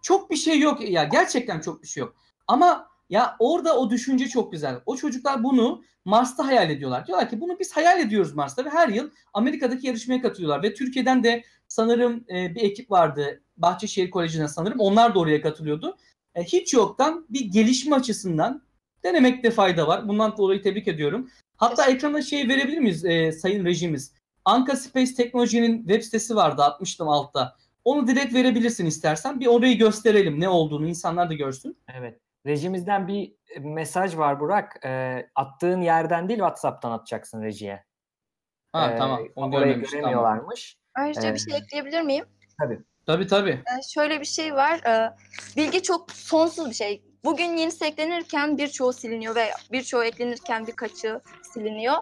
çok bir şey yok. Ya gerçekten çok bir şey yok. Ama ya orada o düşünce çok güzel. O çocuklar bunu Mars'ta hayal ediyorlar. Diyorlar ki bunu biz hayal ediyoruz Mars'ta ve her yıl Amerika'daki yarışmaya katılıyorlar. Ve Türkiye'den de sanırım e, bir ekip vardı. Bahçeşehir Koleji'ne sanırım. Onlar da oraya katılıyordu. E, hiç yoktan bir gelişme açısından denemekte fayda var. Bundan dolayı tebrik ediyorum. Hatta ekrana şey verebilir miyiz e, sayın rejimiz? Anka Space Teknoloji'nin web sitesi vardı atmıştım altta. Onu direkt verebilirsin istersen. Bir orayı gösterelim ne olduğunu insanlar da görsün. Evet. Rejimizden bir mesaj var Burak. E, attığın yerden değil WhatsApp'tan atacaksın rejiye. Ha E, tamam. Onu orayı görmemiş. Tamam. göremiyorlarmış. Ayrıca Ee, bir şey ekleyebilir miyim? Tabii tabii. Ee, şöyle bir şey var. Ee, bilgi çok sonsuz bir şey. Bugün yenisi eklenirken birçoğu siliniyor ve birçoğu eklenirken birkaçı siliniyor.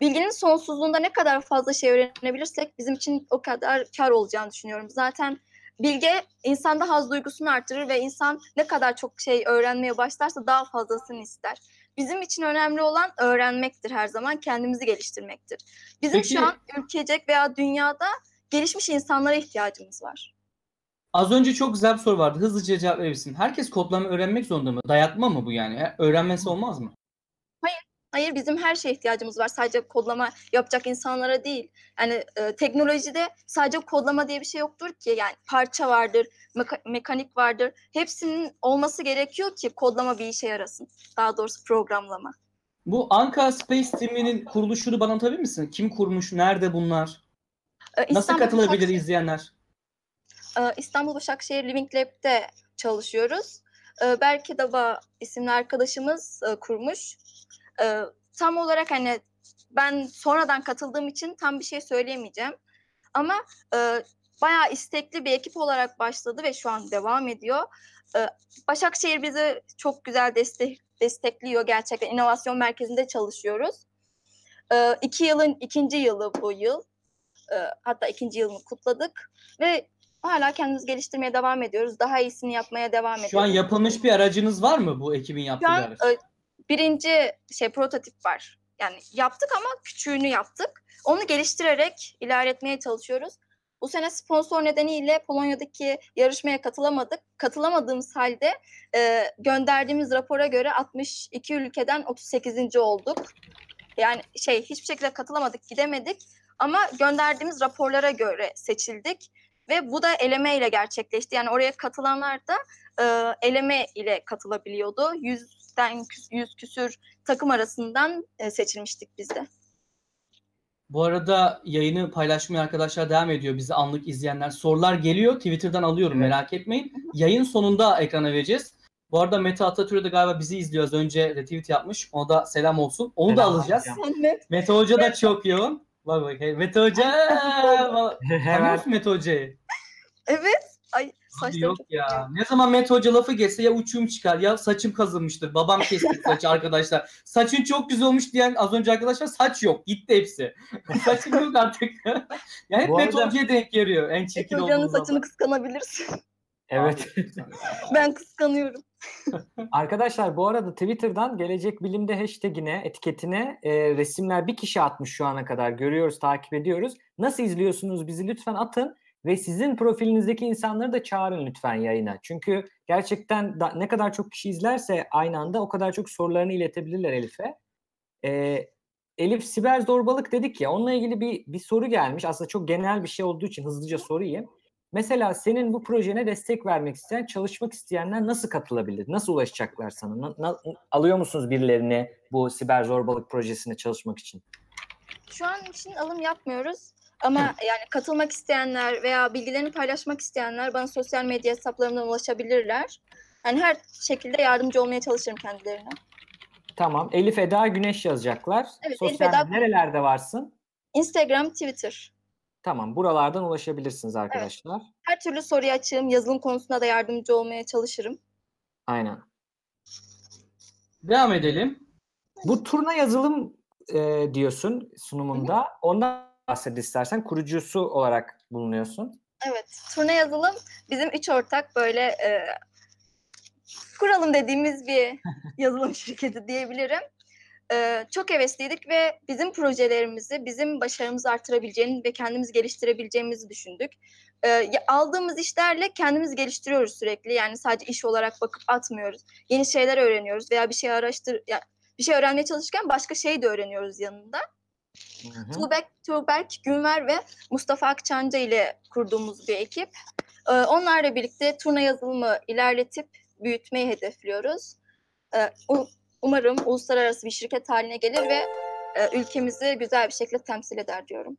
Bilginin sonsuzluğunda ne kadar fazla şey öğrenebilirsek bizim için o kadar kar olacağını düşünüyorum. Zaten bilge insanda haz duygusunu artırır ve insan ne kadar çok şey öğrenmeye başlarsa daha fazlasını ister. Bizim için önemli olan öğrenmektir her zaman, kendimizi geliştirmektir. Bizim Peki- şu an ülkecek veya dünyada gelişmiş insanlara ihtiyacımız var. Az önce çok güzel bir soru vardı. Hızlıca cevap verirsin. Herkes kodlama öğrenmek zorunda mı? Dayatma mı bu yani? Öğrenmesi olmaz mı? Hayır bizim her şeye ihtiyacımız var. Sadece kodlama yapacak insanlara değil. Yani e, teknolojide sadece kodlama diye bir şey yoktur ki. Yani parça vardır, meka- mekanik vardır. Hepsinin olması gerekiyor ki kodlama bir işe yarasın. Daha doğrusu programlama. Bu Anka Space Team'inin kuruluşunu bana anlatabilir misin? Kim kurmuş? Nerede bunlar? E, Nasıl İstanbul katılabilir Başakşehir- izleyenler? e, İstanbul Başakşehir Living Lab'de çalışıyoruz. E, Berke Daba isimli arkadaşımız e, kurmuş. E, tam olarak hani ben sonradan katıldığım için tam bir şey söyleyemeyeceğim. Ama e, bayağı istekli bir ekip olarak başladı ve şu an devam ediyor. E, Başakşehir bizi çok güzel destek, destekliyor gerçekten. İnovasyon merkezinde çalışıyoruz. E, iki yılın ikinci yılı bu yıl. E, hatta ikinci yılını kutladık ve hala kendimizi geliştirmeye devam ediyoruz. Daha iyisini yapmaya devam ediyoruz. Şu an yapılmış bir aracınız var mı bu ekibin yaptığı Şu bir an araç? e, birinci şey prototip var. Yani yaptık ama küçüğünü yaptık. Onu geliştirerek ilerletmeye çalışıyoruz. Bu sene sponsor nedeniyle Polonya'daki yarışmaya katılamadık. Katılamadığımız halde e, gönderdiğimiz rapora göre 62 ülkeden 38. olduk. Yani şey hiçbir şekilde katılamadık, gidemedik. Ama gönderdiğimiz raporlara göre seçildik. Ve bu da eleme ile gerçekleşti. Yani oraya katılanlar da e, eleme ile katılabiliyordu. Yüzden küs- yüz küsür takım arasından e, seçilmiştik biz de. Bu arada yayını paylaşmaya arkadaşlar devam ediyor. Bizi anlık izleyenler. Sorular geliyor. Twitter'dan alıyorum Evet. merak etmeyin. Yayın sonunda ekrana vereceğiz. Bu arada Mete Atatürk de galiba bizi izliyor. Az önce retweet yapmış. Ona da selam olsun. Onu da Selam alacağız. hocam. Mete Hoca da çok yoğun. Bak bak. hey, Mete Hoca. Tanıyor Mete Hoca'yı? Evet. Ay Abi saçlarım Yok çok ya. Ne zaman Mete Hoca lafı geçse ya uçum çıkar ya saçım kazınmıştır. Babam kesti saçı arkadaşlar. Saçın çok güzel olmuş diyen az önce arkadaşlar saç yok. Gitti hepsi. Saçım yok artık. ya hep Bu Mete arada- Hoca'ya denk geliyor. En çirkin Mete Hoca'nın saçını zaman. kıskanabilirsin. evet. ben kıskanıyorum. Arkadaşlar bu arada Twitter'dan Gelecek Bilim'de hashtagine, etiketine e, resimler bir kişi atmış şu ana kadar. Görüyoruz, takip ediyoruz. Nasıl izliyorsunuz bizi lütfen atın ve sizin profilinizdeki insanları da çağırın lütfen yayına. Çünkü gerçekten da, ne kadar çok kişi izlerse aynı anda o kadar çok sorularını iletebilirler Elif'e. E, Elif siber zorbalık dedik ya onunla ilgili bir, bir soru gelmiş. Aslında çok genel bir şey olduğu için hızlıca sorayım. Mesela senin bu projene destek vermek isteyen, çalışmak isteyenler nasıl katılabilir? Nasıl ulaşacaklar sana? Na- na- alıyor musunuz birilerini bu siber zorbalık projesine çalışmak için? Şu an için alım yapmıyoruz. Ama yani katılmak isteyenler veya bilgilerini paylaşmak isteyenler bana sosyal medya hesaplarımdan ulaşabilirler. Yani her şekilde yardımcı olmaya çalışırım kendilerine. Tamam. Elif Eda Güneş yazacaklar. Evet, Elif Sosyal Eda- nerelerde varsın? Instagram, Twitter. Tamam buralardan ulaşabilirsiniz arkadaşlar. Her türlü soruya açığım. Yazılım konusunda da yardımcı olmaya çalışırım. Aynen. Devam edelim. Bu turna yazılım e, diyorsun sunumunda. Ondan bahset istersen. Kurucusu olarak bulunuyorsun. Evet, turne yazılım bizim üç ortak böyle e, kuralım dediğimiz bir yazılım şirketi diyebilirim. E, çok hevesliydik ve bizim projelerimizi, bizim başarımızı artırabileceğini ve kendimizi geliştirebileceğimizi düşündük. E, aldığımız işlerle kendimizi geliştiriyoruz sürekli. Yani sadece iş olarak bakıp atmıyoruz. Yeni şeyler öğreniyoruz veya bir şey araştır, ya bir şey öğrenmeye çalışırken başka şey de öğreniyoruz yanında. Hı hı. Tuğberk, Günver ve Mustafa Akçancı ile kurduğumuz bir ekip. Ee, onlarla birlikte turna yazılımı ilerletip büyütmeyi hedefliyoruz. Ee, umarım uluslararası bir şirket haline gelir ve e, ülkemizi güzel bir şekilde temsil eder diyorum.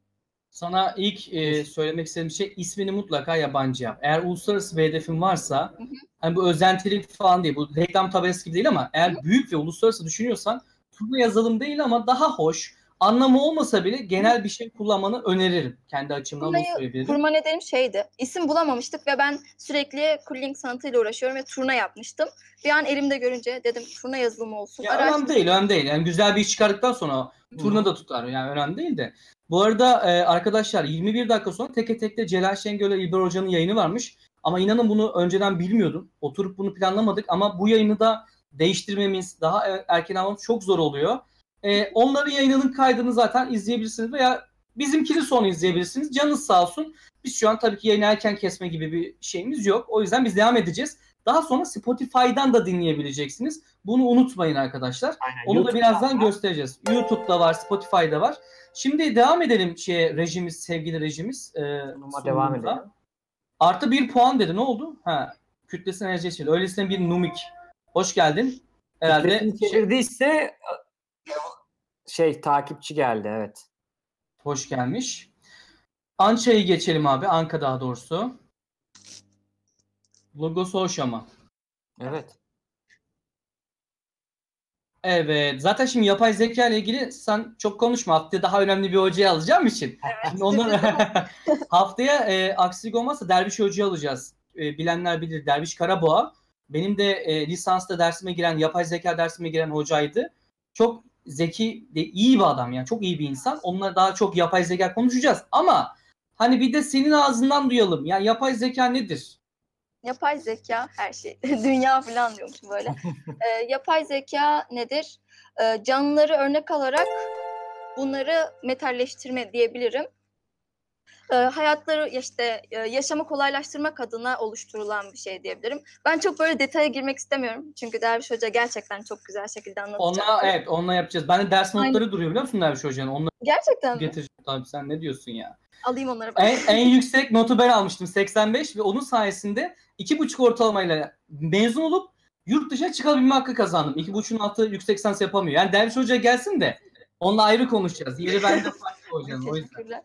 Sana ilk e, söylemek istediğim şey ismini mutlaka yabancı yap. Eğer uluslararası bir hedefin varsa Hı hı. hani bu özentilik falan değil. Bu reklam tabelası gibi değil ama eğer büyük ve uluslararası düşünüyorsan turna yazılım değil ama daha hoş. Anlamı olmasa bile genel bir şey kullanmanı öneririm. Kendi açımdan bunu Turnayı söyleyebilirim. Kurma nedenim şeydi. İsim bulamamıştık ve ben sürekli cooling sanatıyla uğraşıyorum ve turna yapmıştım. Bir an elimde görünce dedim turna yazılımı olsun. Ya önemli değil, önemli değil. Yani güzel bir iş çıkardıktan sonra turna da tutar. Yani önemli değil de. Bu arada e, arkadaşlar 21 dakika sonra teke tekte Celal Şengör ile İlber Hoca'nın yayını varmış. Ama inanın bunu önceden bilmiyordum. Oturup bunu planlamadık ama bu yayını da değiştirmemiz, daha e- erken almamız çok zor oluyor. E, onların yayınının kaydını zaten izleyebilirsiniz veya bizimkini sonra izleyebilirsiniz. Canınız sağ olsun. Biz şu an tabii ki yayını erken kesme gibi bir şeyimiz yok. O yüzden biz devam edeceğiz. Daha sonra Spotify'dan da dinleyebileceksiniz. Bunu unutmayın arkadaşlar. Aynen. Onu da YouTube'dan birazdan da- göstereceğiz. YouTube'da var, Spotify'da var. Şimdi devam edelim şeye rejimiz, sevgili rejimiz. E, devam edelim. Artı bir puan dedi. Ne oldu? Ha, kütlesine enerji için. Öylesine bir numik. Hoş geldin. Herhalde Kütlesini çevirdiyse şey takipçi geldi evet. hoş gelmiş. Ança'yı geçelim abi. Anka daha doğrusu. Logosu hoş ama. Evet. Evet. Zaten şimdi yapay zeka ile ilgili sen çok konuşma. Haftaya daha önemli bir hocayı alacağım için. Şimdi ondan haftaya e, aksilik olmazsa Derviş Hoca'yı alacağız. E, bilenler bilir. Derviş Karaboğa. Benim de e, lisansta dersime giren, yapay zeka dersime giren hocaydı. Çok zeki, de, iyi bir adam yani. Çok iyi bir insan. Onunla daha çok yapay zeka konuşacağız. Ama hani bir de senin ağzından duyalım. Ya yapay zeka nedir? Yapay zeka her şey. Dünya falan diyormuş böyle. Ee, yapay zeka nedir? Ee, canlıları örnek alarak bunları metalleştirme diyebilirim. Ee, hayatları işte e, yaşamı kolaylaştırmak adına oluşturulan bir şey diyebilirim. Ben çok böyle detaya girmek istemiyorum. Çünkü Derviş Hoca gerçekten çok güzel şekilde anlatacak. Onunla evet onunla yapacağız. Ben de ders Aynen. notları duruyor biliyor musun Derviş Hoca'nın? Onları Gerçekten mi? getireceğim. Tabii sen ne diyorsun ya? Alayım onları. En, en yüksek notu ben almıştım 85 ve onun sayesinde 2,5 ortalamayla mezun olup yurt dışına çıkabilme hakkı kazandım. 2,5'un altı yüksek lisans yapamıyor. Yani Derviş Hoca gelsin de onunla ayrı konuşacağız. Yeri bende farklı hocam o yüzden.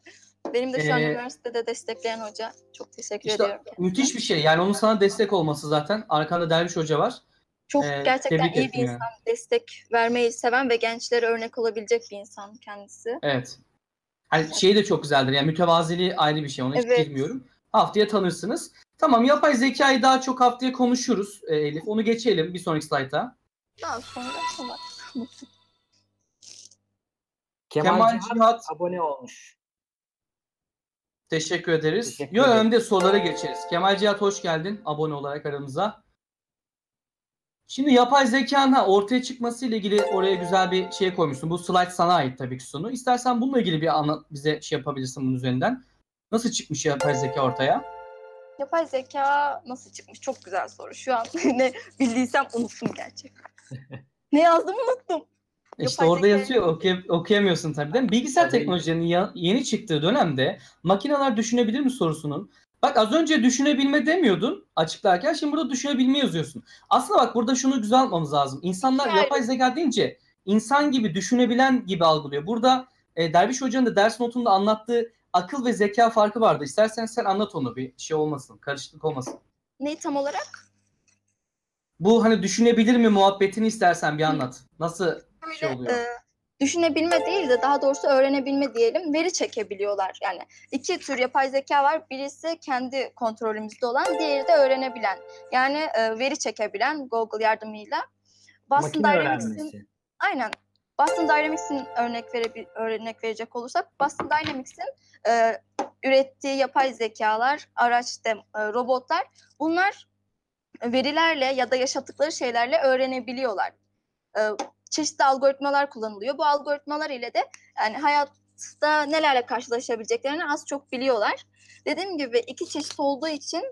Benim de şu an Ee, üniversitede destekleyen hoca. Çok teşekkür İşte ediyorum. müthiş bir şey. Yani onun sana destek olması zaten. Arkanda Derviş Hoca var. Çok Ee, gerçekten iyi bir yani. insan. Destek vermeyi seven ve gençlere örnek olabilecek bir insan kendisi. Evet. Hani şey de çok güzeldir. Yani mütevaziliği ayrı bir şey. Ona hiç Evet. girmiyorum. Haftaya tanırsınız. Tamam yapay zekayı daha çok haftaya konuşuruz e, Elif. Onu geçelim bir sonraki slayta. Daha sonra sonra. Kemal, Kemal Cihat Cihat abone olmuş. Teşekkür ederiz. Teşekkür Yo ederim. önde sorulara geçeriz. Kemal Cihat hoş geldin abone olarak aramıza. Şimdi yapay zekanın ha, ortaya çıkması ile ilgili oraya güzel bir şey koymuşsun. Bu slide sana ait tabii ki sonu. İstersen bununla ilgili bir anlat bize şey yapabilirsin bunun üzerinden. Nasıl çıkmış yapay zeka ortaya? Yapay zeka nasıl çıkmış? Çok güzel soru. Şu an ne bildiysem unuttum gerçekten. ne yazdım unuttum. İşte orada yazıyor okey- okuyamıyorsun tabii değil mi? Bilgisayar teknolojilerinin ya- yeni çıktığı dönemde makineler düşünebilir mi sorusunun Bak az önce düşünebilme demiyordun açıklarken şimdi burada düşünebilme yazıyorsun. Aslında bak burada şunu güzel almamız lazım. İnsanlar Yani- yapay zeka deyince insan gibi düşünebilen gibi algılıyor. Burada e, Derviş Hoca'nın da ders notunda anlattığı akıl ve zeka farkı vardı. İstersen sen anlat onu bir şey olmasın, karışıklık olmasın. Neyi tam olarak? Bu hani düşünebilir mi muhabbetini istersen bir anlat. Nasıl şey Böyle, oluyor? e, düşünebilme değil de daha doğrusu öğrenebilme diyelim veri çekebiliyorlar. Yani iki tür yapay zeka var. Birisi kendi kontrolümüzde olan, diğeri de öğrenebilen. Yani e, veri çekebilen Google yardımıyla. Boston Makine Dynamics'in aynen Boston Dynamics'in örnek verebil örnek verecek olursak Boston Dynamics'in e, ürettiği yapay zekalar, araç de, e, robotlar bunlar verilerle ya da yaşattıkları şeylerle öğrenebiliyorlar. E, çeşitli algoritmalar kullanılıyor. Bu algoritmalar ile de yani hayatta nelerle karşılaşabileceklerini az çok biliyorlar. Dediğim gibi iki çeşit olduğu için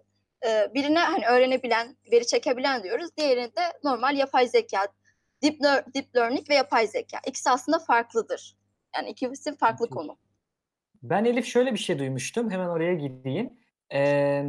e, birine hani öğrenebilen, veri çekebilen diyoruz. Diğerine de normal yapay zeka, deep, deep learning ve yapay zeka. İkisi aslında farklıdır. Yani ikisi farklı konu. Ben Elif şöyle bir şey duymuştum. Hemen oraya gideyim. Ee,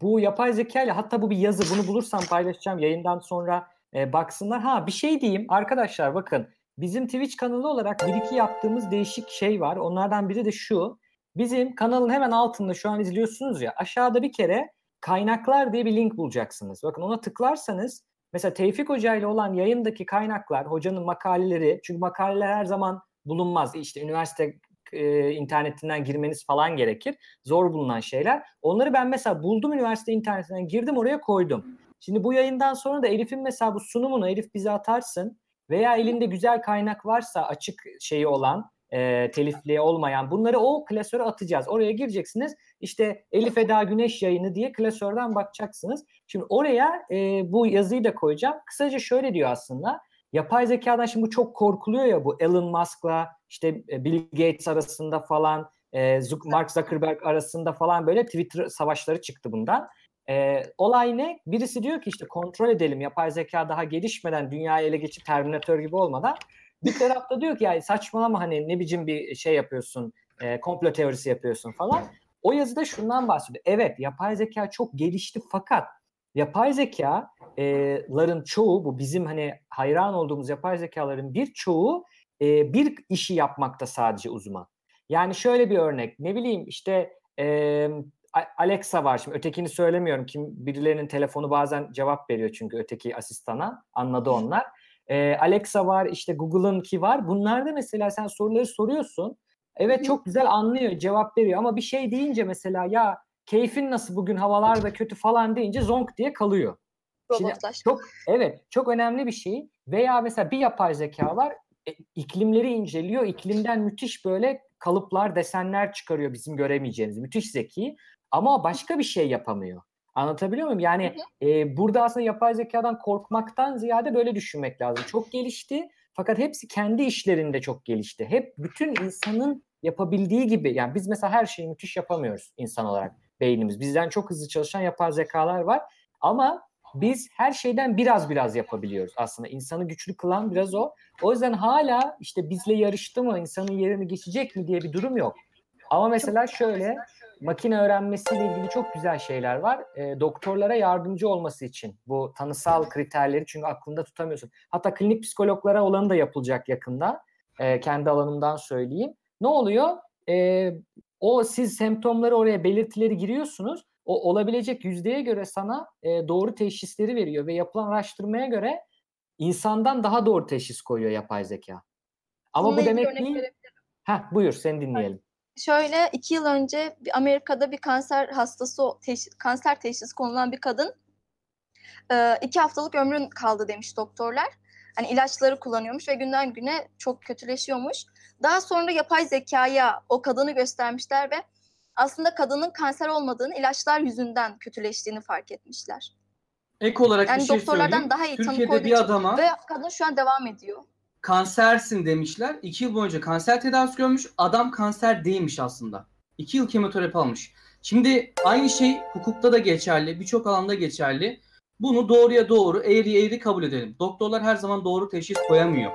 bu yapay zeka ile hatta bu bir yazı. Bunu bulursam paylaşacağım yayından sonra e, baksınlar. Ha bir şey diyeyim arkadaşlar bakın. Bizim Twitch kanalı olarak bir iki yaptığımız değişik şey var. Onlardan biri de şu. Bizim kanalın hemen altında şu an izliyorsunuz ya aşağıda bir kere kaynaklar diye bir link bulacaksınız. Bakın ona tıklarsanız mesela Tevfik Hoca ile olan yayındaki kaynaklar, hocanın makaleleri çünkü makaleler her zaman bulunmaz. İşte üniversite e, internetinden girmeniz falan gerekir. Zor bulunan şeyler. Onları ben mesela buldum üniversite internetinden girdim oraya koydum. Şimdi bu yayından sonra da Elif'in mesela bu sunumunu Elif bize atarsın veya elinde güzel kaynak varsa açık şeyi olan e, telifli olmayan bunları o klasöre atacağız. Oraya gireceksiniz. İşte Elif Eda Güneş yayını diye klasörden bakacaksınız. Şimdi oraya e, bu yazıyı da koyacağım. Kısaca şöyle diyor aslında. Yapay zekadan şimdi bu çok korkuluyor ya bu Elon Musk'la işte e, Bill Gates arasında falan e, Mark Zuckerberg arasında falan böyle Twitter savaşları çıktı bundan. E, olay ne? Birisi diyor ki işte kontrol edelim yapay zeka daha gelişmeden dünyayı ele geçip Terminator gibi olmadan. Bir tarafta diyor ki yani saçmalama hani ne biçim bir şey yapıyorsun, e, komplo teorisi yapıyorsun falan. O yazıda şundan bahsediyor. Evet yapay zeka çok gelişti fakat yapay zekaların çoğu bu bizim hani hayran olduğumuz yapay zekaların birçoğu e, bir işi yapmakta sadece uzman. Yani şöyle bir örnek ne bileyim işte e, Alexa var. Şimdi ötekini söylemiyorum. Kim birilerinin telefonu bazen cevap veriyor çünkü öteki asistana. Anladı onlar. E, Alexa var işte Google'ın ki var. Bunlarda mesela sen soruları soruyorsun. Evet çok güzel anlıyor cevap veriyor. Ama bir şey deyince mesela ya keyfin nasıl bugün? Havalar da kötü falan deyince zonk diye kalıyor. Şimdi çok evet çok önemli bir şey. Veya mesela bir yapay zeka var. E, iklimleri inceliyor. İklimden müthiş böyle kalıplar, desenler çıkarıyor bizim göremeyeceğimiz. Müthiş zeki ama başka bir şey yapamıyor. Anlatabiliyor muyum? Yani e, burada aslında yapay zekadan korkmaktan ziyade böyle düşünmek lazım. Çok gelişti fakat hepsi kendi işlerinde çok gelişti. Hep bütün insanın yapabildiği gibi yani biz mesela her şeyi müthiş yapamıyoruz insan olarak beynimiz. Bizden çok hızlı çalışan yapay zekalar var ama biz her şeyden biraz biraz yapabiliyoruz aslında. İnsanı güçlü kılan biraz o. O yüzden hala işte bizle yarıştı mı, insanın yerini geçecek mi diye bir durum yok. Ama mesela şöyle makine öğrenmesiyle ilgili çok güzel şeyler var. E, doktorlara yardımcı olması için bu tanısal kriterleri çünkü aklında tutamıyorsun. Hatta klinik psikologlara olanı da yapılacak yakında. E, kendi alanımdan söyleyeyim. Ne oluyor? E, o siz semptomları oraya belirtileri giriyorsunuz. O olabilecek yüzdeye göre sana e, doğru teşhisleri veriyor ve yapılan araştırmaya göre insandan daha doğru teşhis koyuyor yapay zeka. Ama Bununla bu demek değil. Heh, buyur seni dinleyelim. Şöyle iki yıl önce Amerika'da bir kanser hastası, teşhis, kanser teşhisi konulan bir kadın e, iki haftalık ömrün kaldı demiş doktorlar. Hani ilaçları kullanıyormuş ve günden güne çok kötüleşiyormuş. Daha sonra yapay zekaya o kadını göstermişler ve aslında kadının kanser olmadığını ilaçlar yüzünden kötüleştiğini fark etmişler. Ek olarak Yani bir şey doktorlardan söyleyeyim. daha iyi Türkiye'de bir adama ve kadın şu an devam ediyor. Kansersin demişler. İki yıl boyunca kanser tedavisi görmüş. Adam kanser değilmiş aslında. İki yıl kemoterapi almış. Şimdi aynı şey hukukta da geçerli. Birçok alanda geçerli. Bunu doğruya doğru, eğri eğri kabul edelim. Doktorlar her zaman doğru teşhis koyamıyor.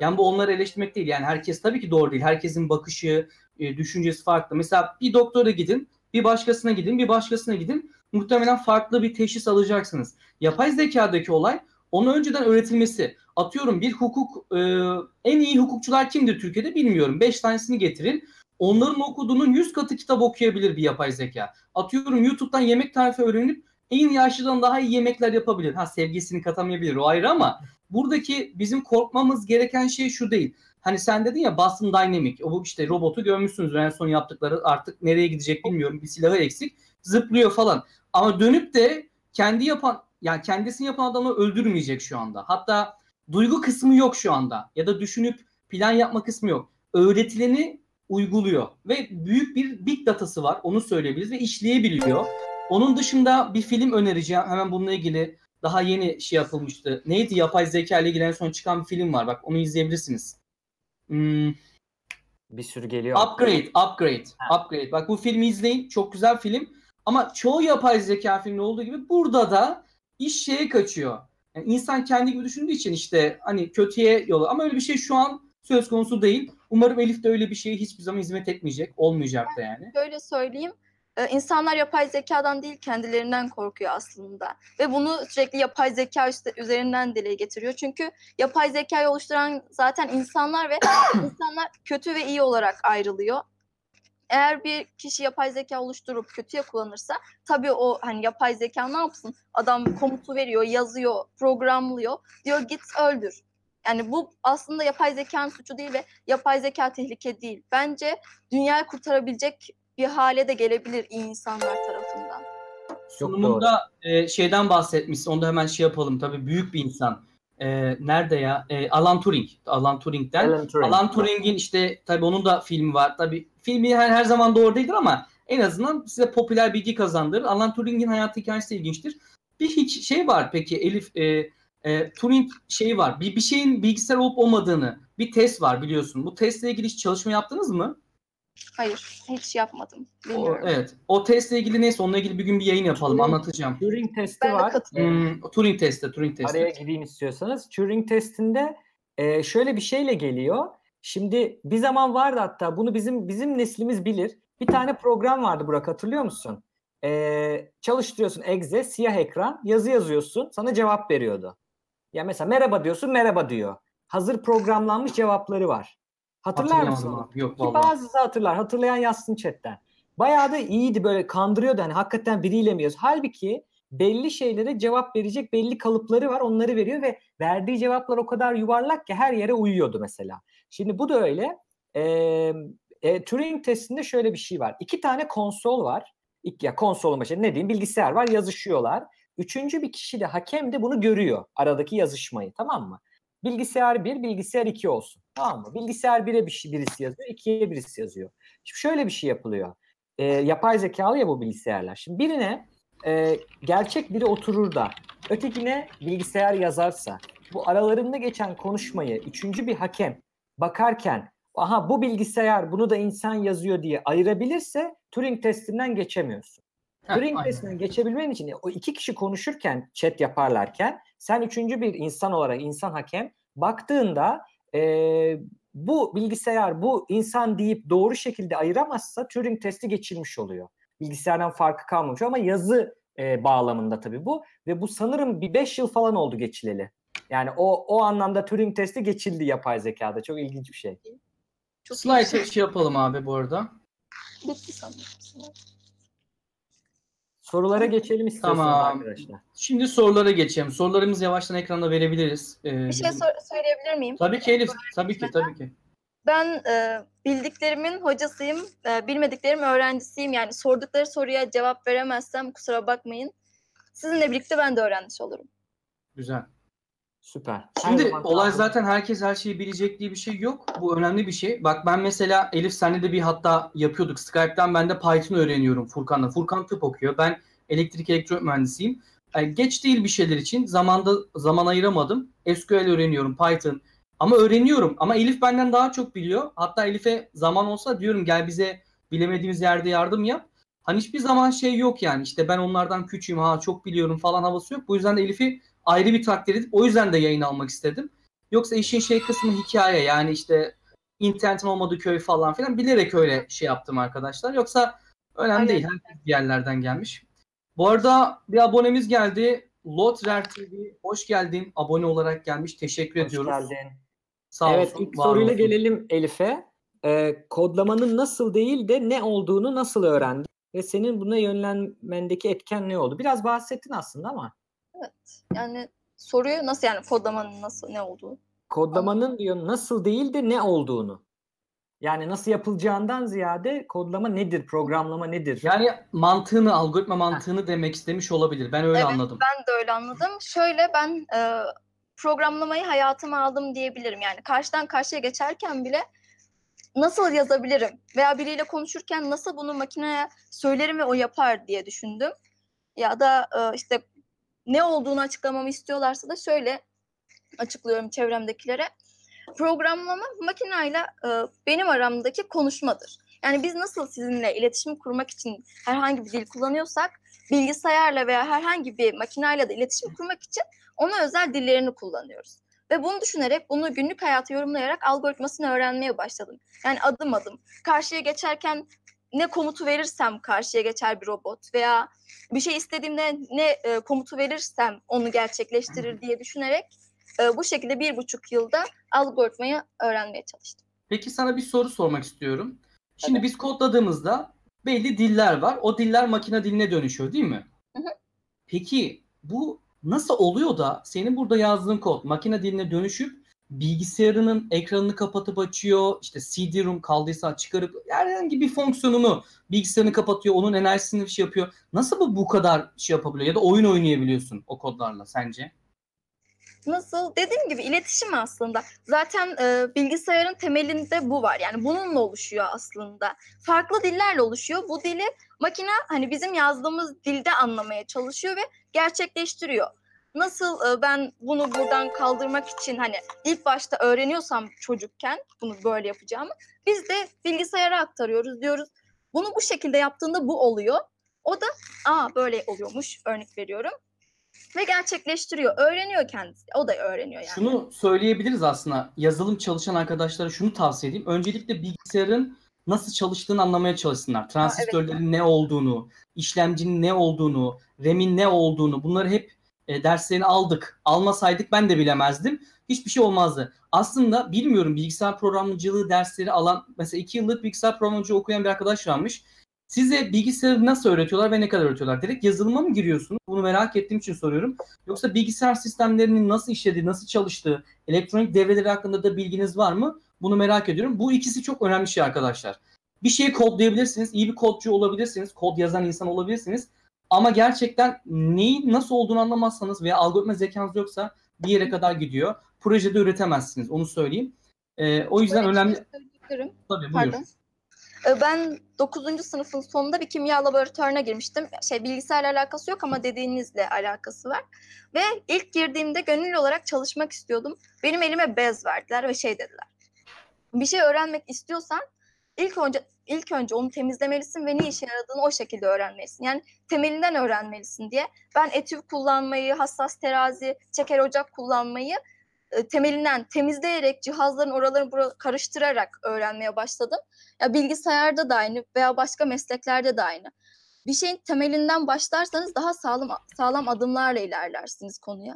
Yani bu onları eleştirmek değil. Yani herkes tabii ki doğru değil. Herkesin bakışı, e, düşüncesi farklı. Mesela bir doktora gidin, bir başkasına gidin, bir başkasına gidin. Muhtemelen farklı bir teşhis alacaksınız. Yapay zekadaki olay onu önceden öğretilmesi. Atıyorum bir hukuk e, en iyi hukukçular kimdir Türkiye'de bilmiyorum. 5 tanesini getirin. Onların okuduğunun 100 katı kitap okuyabilir bir yapay zeka. Atıyorum YouTube'dan yemek tarifi öğrenip en yaşlıdan daha iyi yemekler yapabilir. Ha sevgisini katamayabilir o ayrı ama buradaki bizim korkmamız gereken şey şu değil. Hani sen dedin ya Boston Dynamic. O bu işte robotu görmüşsünüz en son yaptıkları artık nereye gidecek bilmiyorum. Bir silahı eksik. Zıplıyor falan. Ama dönüp de kendi yapan yani kendisini yapan adamı öldürmeyecek şu anda. Hatta duygu kısmı yok şu anda. Ya da düşünüp plan yapma kısmı yok. Öğretileni uyguluyor ve büyük bir big datası var. Onu söyleyebiliriz ve işleyebiliyor. Onun dışında bir film önereceğim. Hemen bununla ilgili daha yeni şey yapılmıştı. Neydi? Yapay zeka ile ilgili en son çıkan bir film var. Bak onu izleyebilirsiniz. Hmm, Bir sürü geliyor. Upgrade, Upgrade, Upgrade. Bak bu filmi izleyin. Çok güzel film. Ama çoğu yapay zeka filminde olduğu gibi burada da iş şeye kaçıyor. Yani insan kendi gibi düşündüğü için işte hani kötüye yolu. Ama öyle bir şey şu an söz konusu değil. Umarım Elif de öyle bir şeye hiçbir zaman hizmet etmeyecek. Olmayacak da yani. Şöyle söyleyeyim. e, insanlar yapay zekadan değil kendilerinden korkuyor aslında. Ve bunu sürekli yapay zeka üste- üzerinden dile getiriyor. Çünkü yapay zekayı oluşturan zaten insanlar ve insanlar kötü ve iyi olarak ayrılıyor. Eğer bir kişi yapay zeka oluşturup kötüye kullanırsa tabii o hani yapay zeka ne yapsın? Adam komutu veriyor, yazıyor, programlıyor. Diyor git öldür. Yani bu aslında yapay zekanın suçu değil ve yapay zeka tehlike değil. Bence dünyayı kurtarabilecek bir hale de gelebilir iyi insanlar tarafından. Sunumunda e, şeyden bahsetmişsin. Onu da hemen şey yapalım. Tabii büyük bir insan. E, nerede ya? E, Alan Turing. Alan Turing'den. Alan Turing. Alan Turing'in işte tabii onun da filmi var. Tabii filmi her, her zaman doğru değildir ama en azından size popüler bilgi kazandırır. Alan Turing'in hayatı hikayesi de ilginçtir. Bir hiç şey var peki Elif e, e, Turing şeyi var. Bir, bir şeyin bilgisayar olup olmadığını bir test var biliyorsun. Bu testle ilgili hiç çalışma yaptınız mı? Hayır, hiç yapmadım. O, Bilmiyorum. evet. O testle ilgili neyse onunla ilgili bir gün bir yayın yapalım. Turing- Anlatacağım. Turing testi Ben de var. katılıyorum. Hmm, Turing testi, Turing testi. Araya gireyim istiyorsanız. Turing testinde e, şöyle bir şeyle geliyor. Şimdi bir zaman vardı hatta bunu bizim bizim neslimiz bilir. Bir tane program vardı Burak hatırlıyor musun? E, çalıştırıyorsun exe siyah ekran yazı yazıyorsun sana cevap veriyordu. Ya mesela merhaba diyorsun merhaba diyor. Hazır programlanmış cevapları var. Hatırlar mısın? abi. Yok Ki vallahi. bazısı hatırlar. Hatırlayan yazsın chatten. Bayağı da iyiydi böyle kandırıyordu hani hakikaten biriyle mi yazıyor. Halbuki belli şeylere cevap verecek belli kalıpları var onları veriyor ve verdiği cevaplar o kadar yuvarlak ki her yere uyuyordu mesela. Şimdi bu da öyle. Ee, e, Turing testinde şöyle bir şey var. İki tane konsol var. İlk, ya konsolun başında ne diyeyim bilgisayar var yazışıyorlar. Üçüncü bir kişi de hakem de bunu görüyor aradaki yazışmayı tamam mı? Bilgisayar 1, bilgisayar 2 olsun. Tamam mı? Bilgisayar 1'e bir şey, birisi yazıyor, 2'ye birisi yazıyor. Şimdi şöyle bir şey yapılıyor. Ee, yapay zekalı ya bu bilgisayarlar. Şimdi birine e, gerçek biri oturur da ötekine bilgisayar yazarsa bu aralarında geçen konuşmayı üçüncü bir hakem bakarken aha bu bilgisayar bunu da insan yazıyor diye ayırabilirse Turing testinden geçemiyorsun. Heh, Turing aynen. testinden geçebilmen için o iki kişi konuşurken chat yaparlarken sen üçüncü bir insan olarak insan hakem baktığında e, bu bilgisayar bu insan deyip doğru şekilde ayıramazsa Turing testi geçilmiş oluyor. Bilgisayardan farkı kalmamış ama yazı e, bağlamında tabii bu ve bu sanırım bir 5 yıl falan oldu geçileli. Yani o o anlamda Turing testi geçildi yapay zekada. Çok ilginç bir şey. Çok. Slide şey yapalım abi bu arada. Bitti sanırım. Sorulara geçelim istiyorsanız Tamam. arkadaşlar. Şimdi sorulara geçelim. Sorularımızı yavaştan ekranda verebiliriz. Ee, Bir şey sor- söyleyebilir miyim? Tabii ki Elif. Tabii ki tabii ki. Ben e, bildiklerimin hocasıyım, e, bilmediklerim öğrencisiyim. Yani sordukları soruya cevap veremezsem kusura bakmayın. Sizinle birlikte ben de öğrenmiş olurum. Güzel. Süper. Her Şimdi zaman olay tahmin- zaten herkes her şeyi bilecek diye bir şey yok. Bu önemli bir şey. Bak ben mesela Elif senle de bir hatta yapıyorduk. Skype'tan ben de Python öğreniyorum Furkan'la. Furkan tıp okuyor. Ben elektrik elektronik mühendisiyim. Yani geç değil bir şeyler için. Zamanda zaman ayıramadım. SQL öğreniyorum, Python. Ama öğreniyorum. Ama Elif benden daha çok biliyor. Hatta Elif'e zaman olsa diyorum gel bize bilemediğimiz yerde yardım yap. Hani hiçbir zaman şey yok yani. İşte ben onlardan küçüğüm ha çok biliyorum falan havası yok. Bu yüzden de Elif'i ayrı bir takdir edip o yüzden de yayın almak istedim. Yoksa işin şey kısmı hikaye yani işte internetin olmadığı köy falan filan bilerek öyle şey yaptım arkadaşlar. Yoksa önemli Aynen. değil. Herkes bir yerlerden gelmiş. Bu arada bir abonemiz geldi. Lotrer TV hoş geldin. Abone olarak gelmiş. Teşekkür Hoş ediyoruz. geldin. Sağ evet olsun. ilk var soruyla olsun. gelelim Elif'e. Ee, kodlamanın nasıl değil de ne olduğunu nasıl öğrendin? Ve senin buna yönlenmendeki etken ne oldu? Biraz bahsettin aslında ama. Yani soruyu nasıl yani kodlamanın nasıl ne olduğu. kodlamanın diyor nasıl değil de ne olduğunu. Yani nasıl yapılacağından ziyade kodlama nedir, programlama nedir? Yani mantığını, algoritma mantığını demek istemiş olabilir. Ben öyle Evet, anladım. Ben de öyle anladım. Şöyle ben e, programlamayı hayatıma aldım diyebilirim. Yani karşıdan karşıya geçerken bile nasıl yazabilirim veya biriyle konuşurken nasıl bunu makineye söylerim ve o yapar diye düşündüm. Ya da e, işte ne olduğunu açıklamamı istiyorlarsa da şöyle açıklıyorum çevremdekilere. Programlama makineyle e, benim aramdaki konuşmadır. Yani biz nasıl sizinle iletişim kurmak için herhangi bir dil kullanıyorsak bilgisayarla veya herhangi bir makineyle de iletişim kurmak için ona özel dillerini kullanıyoruz. Ve bunu düşünerek, bunu günlük hayatı yorumlayarak algoritmasını öğrenmeye başladım. Yani adım adım. Karşıya geçerken ne komutu verirsem karşıya geçer bir robot veya bir şey istediğimde ne e, komutu verirsem onu gerçekleştirir diye düşünerek e, bu şekilde bir buçuk yılda algoritmayı öğrenmeye çalıştım. Peki sana bir soru sormak istiyorum. Şimdi biz kodladığımızda belli diller var. O diller makine diline dönüşüyor değil mi? Hı hı. Peki bu nasıl oluyor da senin burada yazdığın kod makine diline dönüşüp bilgisayarının ekranını kapatıp açıyor, işte CD-ROM kaldıysa çıkarıp herhangi bir fonksiyonunu bilgisayarını kapatıyor, onun enerjisini bir şey yapıyor. Nasıl bu bu kadar şey yapabiliyor ya da oyun oynayabiliyorsun o kodlarla sence? Nasıl? Dediğim gibi iletişim aslında. Zaten e, bilgisayarın temelinde bu var. Yani bununla oluşuyor aslında. Farklı dillerle oluşuyor. Bu dili makine hani bizim yazdığımız dilde anlamaya çalışıyor ve gerçekleştiriyor. Nasıl e, ben bunu buradan kaldırmak için hani ilk başta öğreniyorsam çocukken bunu böyle yapacağımı biz de bilgisayara aktarıyoruz diyoruz. Bunu bu şekilde yaptığında bu oluyor. O da aa böyle oluyormuş örnek veriyorum ve gerçekleştiriyor. Öğreniyor kendisi. O da öğreniyor yani. Şunu söyleyebiliriz aslında. Yazılım çalışan arkadaşlara şunu tavsiye edeyim. Öncelikle bilgisayarın nasıl çalıştığını anlamaya çalışsınlar. Transistörlerin ne olduğunu, işlemcinin ne olduğunu, RAM'in ne olduğunu bunları hep e, derslerini aldık. Almasaydık ben de bilemezdim. Hiçbir şey olmazdı. Aslında bilmiyorum bilgisayar programcılığı dersleri alan mesela iki yıllık bilgisayar programcılığı okuyan bir arkadaş varmış. Size bilgisayarı nasıl öğretiyorlar ve ne kadar öğretiyorlar? Direkt yazılıma mı giriyorsunuz? Bunu merak ettiğim için soruyorum. Yoksa bilgisayar sistemlerinin nasıl işlediği, nasıl çalıştığı, elektronik devreleri hakkında da bilginiz var mı? Bunu merak ediyorum. Bu ikisi çok önemli şey arkadaşlar. Bir şeyi kodlayabilirsiniz, iyi bir kodcu olabilirsiniz, kod yazan insan olabilirsiniz. Ama gerçekten neyin nasıl olduğunu anlamazsanız veya algoritma zekanız yoksa bir yere kadar gidiyor. Projede üretemezsiniz, onu söyleyeyim. Ee, o yüzden Böyle önemli... şey söyleyebilirim. Tabii buyur. Pardon. Ee, Ben 9. sınıfın sonunda bir kimya laboratuvarına girmiştim. Şey bilgisayarla alakası yok ama dediğinizle alakası var. Ve ilk girdiğimde gönüllü olarak çalışmak istiyordum. Benim elime bez verdiler ve şey dediler. Bir şey öğrenmek istiyorsan ilk önce ilk önce onu temizlemelisin ve ne işe yaradığını o şekilde öğrenmelisin. Yani temelinden öğrenmelisin diye. Ben etüv kullanmayı, hassas terazi, çeker ocak kullanmayı e, temelinden temizleyerek cihazların oralarını karıştırarak öğrenmeye başladım. Ya bilgisayarda da aynı veya başka mesleklerde de aynı. Bir şeyin temelinden başlarsanız daha sağlam sağlam adımlarla ilerlersiniz konuya.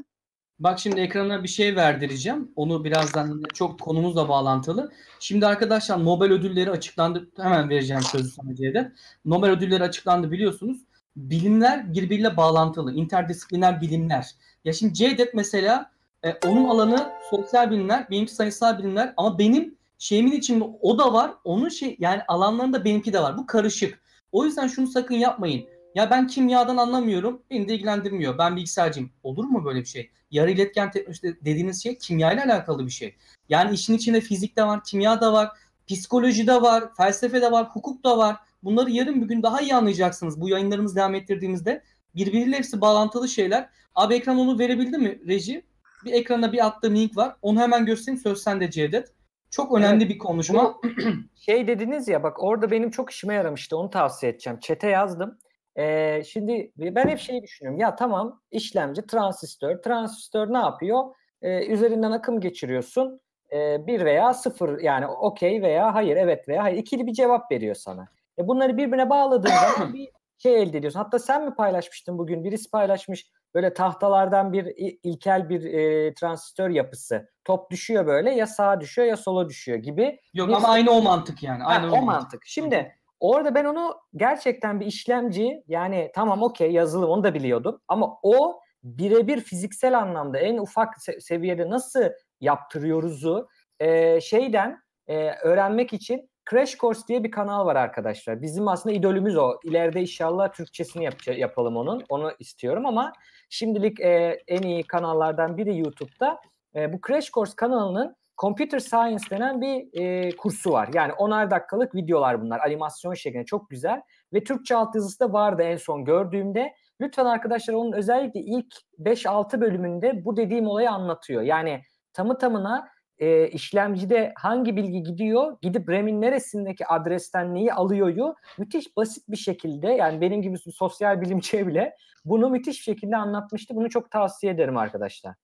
Bak şimdi ekrana bir şey verdireceğim. Onu birazdan çok konumuzla bağlantılı. Şimdi arkadaşlar Nobel ödülleri açıklandı. Hemen vereceğim sözü sana Cevdet. Nobel ödülleri açıklandı biliyorsunuz. Bilimler birbiriyle bağlantılı. interdisipliner bilimler. Ya şimdi Cevdet mesela e, onun alanı sosyal bilimler, benimki sayısal bilimler ama benim şeyimin içinde o da var. Onun şey yani alanlarında benimki de var. Bu karışık. O yüzden şunu sakın yapmayın. Ya ben kimyadan anlamıyorum. Beni de ilgilendirmiyor. Ben bilgisayarcıyım. Olur mu böyle bir şey? Yarı iletken teknoloji dediğiniz şey kimya ile alakalı bir şey. Yani işin içinde fizik de var, kimya da var, psikoloji de var, felsefe de var, hukuk da var. Bunları yarın bir gün daha iyi anlayacaksınız. Bu yayınlarımızı devam ettirdiğimizde birbiriyle hepsi bağlantılı şeyler. Abi ekran onu verebildi mi reji? Bir ekrana bir attığım link var. Onu hemen göstereyim. Söz sende Cevdet. Çok önemli bir konuşma. Şey dediniz ya bak orada benim çok işime yaramıştı onu tavsiye edeceğim. Çete yazdım. Ee, şimdi ben hep şeyi düşünüyorum. Ya tamam işlemci transistör. Transistör ne yapıyor? Ee, üzerinden akım geçiriyorsun. Ee, bir veya sıfır yani okey veya hayır evet veya hayır ikili bir cevap veriyor sana. E bunları birbirine bağladığın zaman bir şey elde ediyorsun. Hatta sen mi paylaşmıştın bugün? Birisi paylaşmış böyle tahtalardan bir ilkel bir e, transistör yapısı. Top düşüyor böyle ya sağa düşüyor ya sola düşüyor gibi. Yok Bir- ama aynı o mantık yani. Ha, Aynı o mantık. Şimdi orada ben onu gerçekten bir işlemci yani tamam okey yazılım onu da biliyordum ama o birebir fiziksel anlamda en ufak se- seviyede nasıl yaptırıyoruzu e, şeyden e, öğrenmek için Crash Course diye bir kanal var arkadaşlar. Bizim aslında idolümüz o. İleride inşallah Türkçesini yap- yapalım onun. Onu istiyorum ama şimdilik e, en iyi kanallardan biri YouTube'da. E, bu Crash Course kanalının Computer Science denen bir e, kursu var. Yani 10'ar dakikalık videolar bunlar. Animasyon şeklinde çok güzel. Ve Türkçe altyazısı da vardı en son gördüğümde. Lütfen arkadaşlar onun özellikle ilk 5-6 bölümünde bu dediğim olayı anlatıyor. Yani tamı tamına e, işlemcide hangi bilgi gidiyor, gidip RAM'in neresindeki adresten neyi alıyoryu müthiş basit bir şekilde yani benim gibi sosyal bilimciye bile bunu müthiş bir şekilde anlatmıştı. Bunu çok tavsiye ederim arkadaşlar.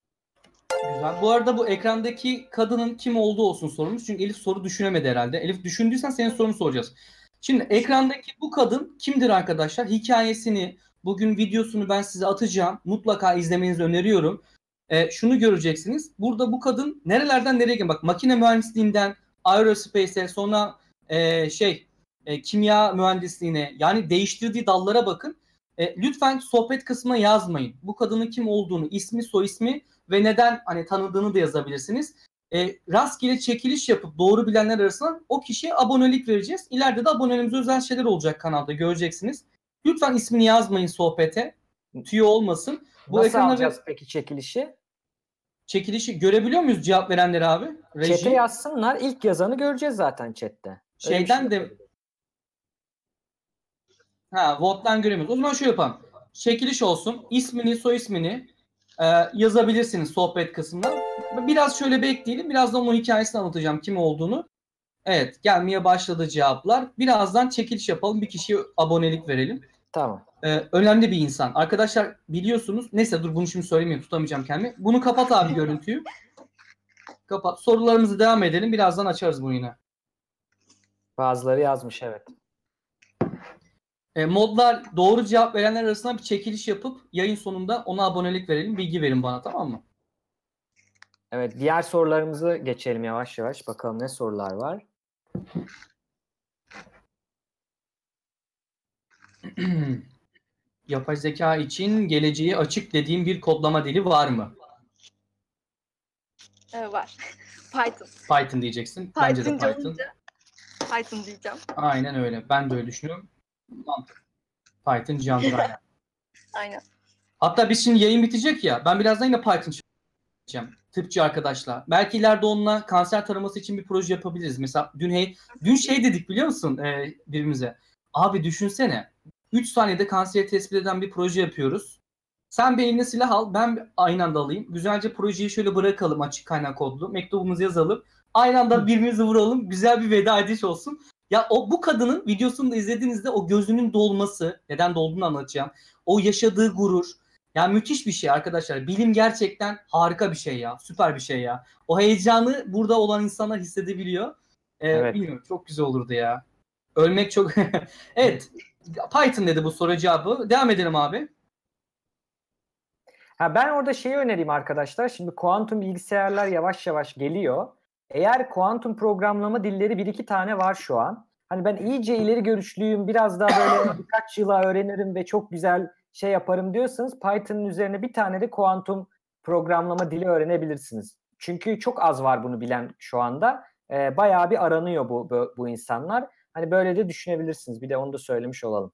Güzel. Bu arada bu ekrandaki kadının kim olduğu olsun sorumuz. Çünkü Elif soru düşünemedi herhalde. Elif düşündüysen senin sorunu soracağız. Şimdi ekrandaki bu kadın kimdir arkadaşlar? Hikayesini, bugün videosunu ben size atacağım. Mutlaka izlemenizi öneriyorum. Ee, şunu göreceksiniz. Burada bu kadın nerelerden nereye gidiyor? Bak makine mühendisliğinden aerospace'e sonra e, şey e, kimya mühendisliğine yani değiştirdiği dallara bakın. E, lütfen sohbet kısmına yazmayın. Bu kadının kim olduğunu, ismi, soy ismi ve neden hani tanıdığını da yazabilirsiniz. E, rastgele çekiliş yapıp doğru bilenler arasından o kişiye abonelik vereceğiz. İleride de abonelerimize özel şeyler olacak kanalda göreceksiniz. Lütfen ismini yazmayın sohbete. Tüyo olmasın. Bu Nasıl ekrana alacağız peki çekilişi? çekilişi görebiliyor muyuz cevap verenleri abi? Reji. Chat'e yazsınlar. İlk yazanı göreceğiz zaten chatte. Öyle Şeyden şey de ha vote'dan göremiyoruz. O zaman şöyle yapalım. Çekiliş olsun. İsmini, soy ismini e, yazabilirsiniz sohbet kısmına. Biraz şöyle bekleyelim. Birazdan onun hikayesini anlatacağım kim olduğunu. Evet gelmeye başladı cevaplar. Birazdan çekiliş yapalım. Bir kişiye abonelik verelim. Tamam. Ee, önemli bir insan. Arkadaşlar biliyorsunuz. Neyse dur bunu şimdi söylemeyeyim. Tutamayacağım kendimi. Bunu kapat abi görüntüyü. Kapat. Sorularımızı devam edelim. Birazdan açarız bunu yine. Bazıları yazmış evet. E, modlar doğru cevap verenler arasında bir çekiliş yapıp yayın sonunda ona abonelik verelim. Bilgi verin bana tamam mı? Evet diğer sorularımızı geçelim yavaş yavaş. Bakalım ne sorular var. Yapay zeka için geleceği açık dediğim bir kodlama dili var mı? Ee, var. Python. Python diyeceksin. Bence de Python'ca Python. olunca Python diyeceğim. Aynen öyle. Ben de öyle düşünüyorum. Mantık. Python candır aynen. Aynen. Hatta biz şimdi yayın bitecek ya. Ben birazdan yine Python çalışacağım. Tıpçı arkadaşla. Belki ileride onunla kanser taraması için bir proje yapabiliriz. Mesela dün hey, dün şey dedik biliyor musun e, birbirimize? Abi düşünsene. 3 saniyede kanseri tespit eden bir proje yapıyoruz. Sen bir eline silah al, ben aynı anda alayım. Güzelce projeyi şöyle bırakalım açık kaynak kodlu. Mektubumuzu yazalım. Aynı anda birbirimizi vuralım. Güzel bir veda ediş olsun. Ya o bu kadının videosunu da izlediğinizde o gözünün dolması, neden dolduğunu anlatacağım. O yaşadığı gurur. Ya müthiş bir şey arkadaşlar. Bilim gerçekten harika bir şey ya. Süper bir şey ya. O heyecanı burada olan insanlar hissedebiliyor. Ee, Evet. Bilmiyorum çok güzel olurdu ya. Ölmek çok... evet. Python dedi bu soru cevabı. Devam edelim abi. Ha ben orada şeyi önereyim arkadaşlar. Şimdi kuantum bilgisayarlar yavaş yavaş geliyor. Eğer kuantum programlama dilleri bir iki tane var şu an. Hani ben iyice ileri görüşlüyüm, biraz daha böyle birkaç yıla öğrenirim ve çok güzel şey yaparım diyorsanız Python'ın üzerine bir tane de kuantum programlama dili öğrenebilirsiniz. Çünkü çok az var bunu bilen şu anda. Ee, bayağı bir aranıyor bu, bu bu insanlar. Hani böyle de düşünebilirsiniz. Bir de onu da söylemiş olalım.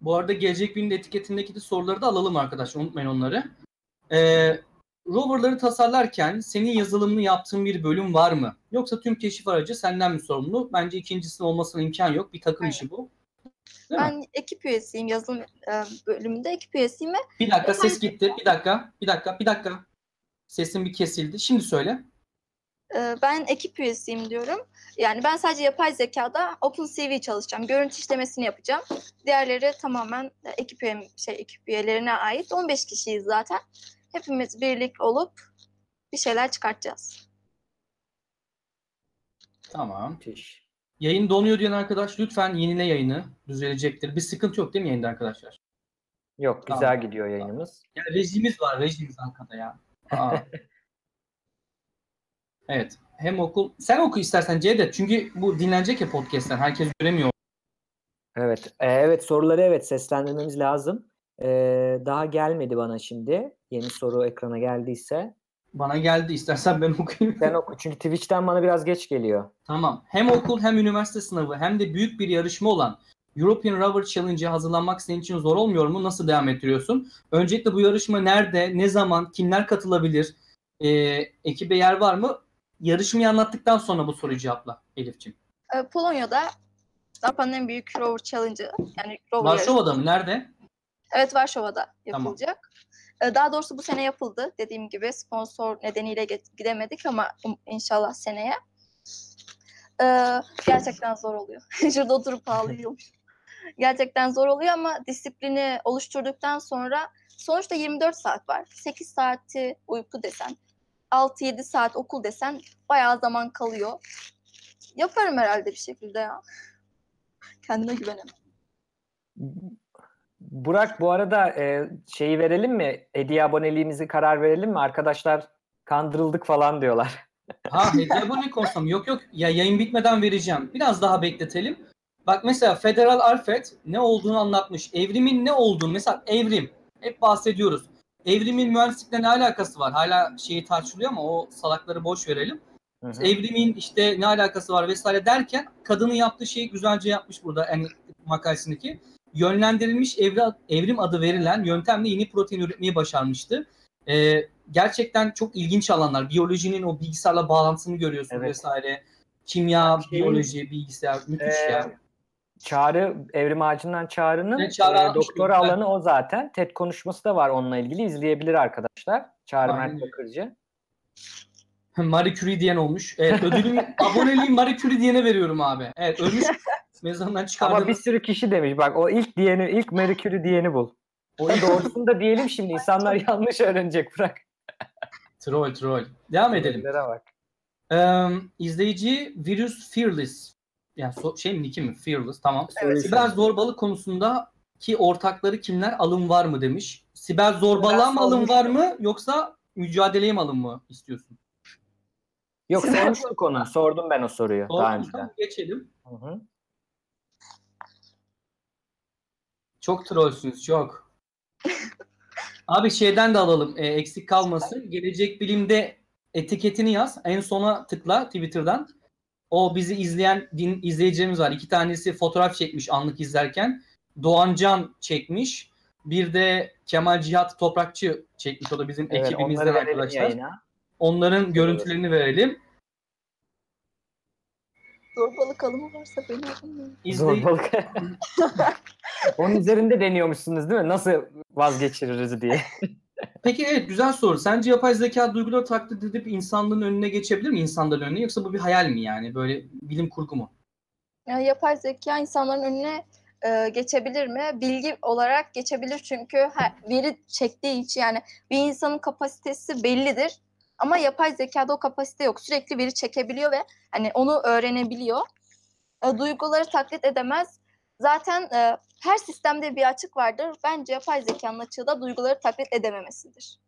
Bu arada gelecek günün etiketindeki de soruları da alalım arkadaşlar. Unutmayın onları. Ee, roverları tasarlarken senin yazılımını yaptığın bir bölüm var mı? Yoksa tüm keşif aracı senden mi sorumlu? Bence ikincisinin olmasına imkan yok. Bir takım Aynen. işi bu. Değil mi? Ben ekip üyesiyim. Yazılım e, bölümünde ekip üyesiyim ve Bir dakika ses gitti. Bir dakika. Bir dakika. Bir dakika. Sesin bir kesildi. Şimdi söyle. e, ben ekip üyesiyim diyorum. Yani ben sadece yapay zekada OpenCV çalışacağım. Görüntü işlemesini yapacağım. Diğerleri tamamen ekip üyem, şey ekip üyelerine ait. 15 kişiyiz zaten. Hepimiz birlik olup bir şeyler çıkartacağız. Tamam. Müthiş. Yayın donuyor diyen arkadaş lütfen yenile yayını. Düzelecektir. Bir sıkıntı yok değil mi yayında arkadaşlar? Yok güzel Tamam. gidiyor yayınımız. Ya rejimiz var. Rejimiz arkada ya. Aa. evet. Hem okul. Sen oku istersen Cevdet. Çünkü bu dinlenecek ya podcast'ten. Herkes göremiyor. Evet, e, evet soruları evet seslendirmemiz lazım. E, daha gelmedi bana şimdi. Yeni soru ekrana geldiyse. Bana geldi. İstersen ben okuyayım. Sen oku. Çünkü Twitch'ten bana biraz geç geliyor. Tamam. Hem okul hem üniversite sınavı hem de büyük bir yarışma olan European Rover Challenge'a hazırlanmak senin için zor olmuyor mu? Nasıl devam ettiriyorsun? Öncelikle bu yarışma nerede, ne zaman, kimler katılabilir? Ee, ekibe yer var mı? Yarışmayı anlattıktan sonra bu soruyu cevapla Elif'ciğim. Ee, Polonya'da Avrupa'nın en büyük rover challenge'ı. Yani rover Varşova'da mı? Nerede? Evet Varşova'da Tamam. yapılacak. Ee, Daha doğrusu bu sene yapıldı. Dediğim gibi sponsor nedeniyle gidemedik ama um- inşallah seneye. Ee, gerçekten zor oluyor. Şurada oturup ağlıyorum. gerçekten zor oluyor ama disiplini oluşturduktan sonra sonuçta 24 saat var. 8 saati uyku desen, 6-7 saat okul desen bayağı zaman kalıyor. Yaparım herhalde bir şekilde ya. Kendime güvenemem. Burak bu arada e, şeyi verelim mi? Hediye aboneliğimizi karar verelim mi? Arkadaşlar kandırıldık falan diyorlar. Ha hediye abonelik olsam. Yok yok. Ya yayın bitmeden vereceğim. Biraz daha bekletelim. Bak mesela Federal Alfred ne olduğunu anlatmış. Evrimin ne olduğunu mesela evrim. Hep bahsediyoruz. Evrimin mühendislikle ne alakası var? Hala şeyi tartışılıyor ama o salakları boş verelim. Hı hı. Evrimin işte ne alakası var vesaire derken kadının yaptığı şeyi güzelce yapmış burada yani makalesindeki. Yönlendirilmiş evri, evrim adı verilen yöntemle yeni protein üretmeyi başarmıştı. Ee, gerçekten çok ilginç alanlar. Biyolojinin o bilgisayarla bağlantısını görüyorsun Evet. vesaire. Kimya, Şeyin- biyoloji, bilgisayar müthiş Ee, ya. Çağrı, Evrim Ağacı'ndan Çağrı'nın Evet, Çağrı e, doktora güzel. alanı o zaten. TED konuşması da var onunla ilgili. izleyebilir arkadaşlar. Çağrı Aynen Mert. Bakırcı. Marie Curie diyen olmuş. Evet ödülümü, aboneliğimi Marie Curie diyene veriyorum abi. Evet ölmüş. Mezarından çıkardım. Ama bir sürü kişi demiş. Bak o ilk diyeni, ilk Curie diyeni bul. Onun doğrusunu da diyelim şimdi. İnsanlar yanlış öğrenecek. Bırak. Troll troll. Devam edelim. Bak. Ee, izleyici Virus Fearless. Yani so- şey mi nicki mi? Fearless tamam. Evet. Siber zorbalık konusunda ki ortakları kimler alım var mı demiş. Siber zorbalığa mı alım var mı yoksa mücadeleye mi alım mı istiyorsun? Yok sormuştuk onu. Sordum ben o soruyu daha Doğru, önce. tamam, geçelim. Hı hı. Çok trollsünüz çok. Abi şeyden de alalım e, eksik kalmasın. Gelecek bilimde etiketini yaz. En sona tıkla Twitter'dan. O bizi izleyen din, izleyicilerimiz var. İki tanesi fotoğraf çekmiş anlık izlerken. Doğancan çekmiş. Bir de Kemal Cihat Toprakçı çekmiş. O da bizim Evet, ekibimizden arkadaşlar. yayına. Onların görüntülerini verelim. Zorbalık alımı varsa beni alın. Zorbalık. Onun üzerinde deniyormuşsunuz değil mi? Nasıl vazgeçiririz diye. Peki evet güzel soru. Sence yapay zeka duyguları taklit edip insanlığın önüne geçebilir mi insanların önüne yoksa bu bir hayal mi yani böyle bilim kurgu mu? Yani yapay zeka insanların önüne e, geçebilir mi? Bilgi olarak geçebilir çünkü her, veri çektiği için yani bir insanın kapasitesi bellidir. Ama yapay zekada o kapasite yok. Sürekli veri çekebiliyor ve hani onu öğrenebiliyor. E, duyguları taklit edemez. Zaten e, her sistemde bir açık vardır. Bence yapay zekanın açığı da duyguları taklit edememesidir.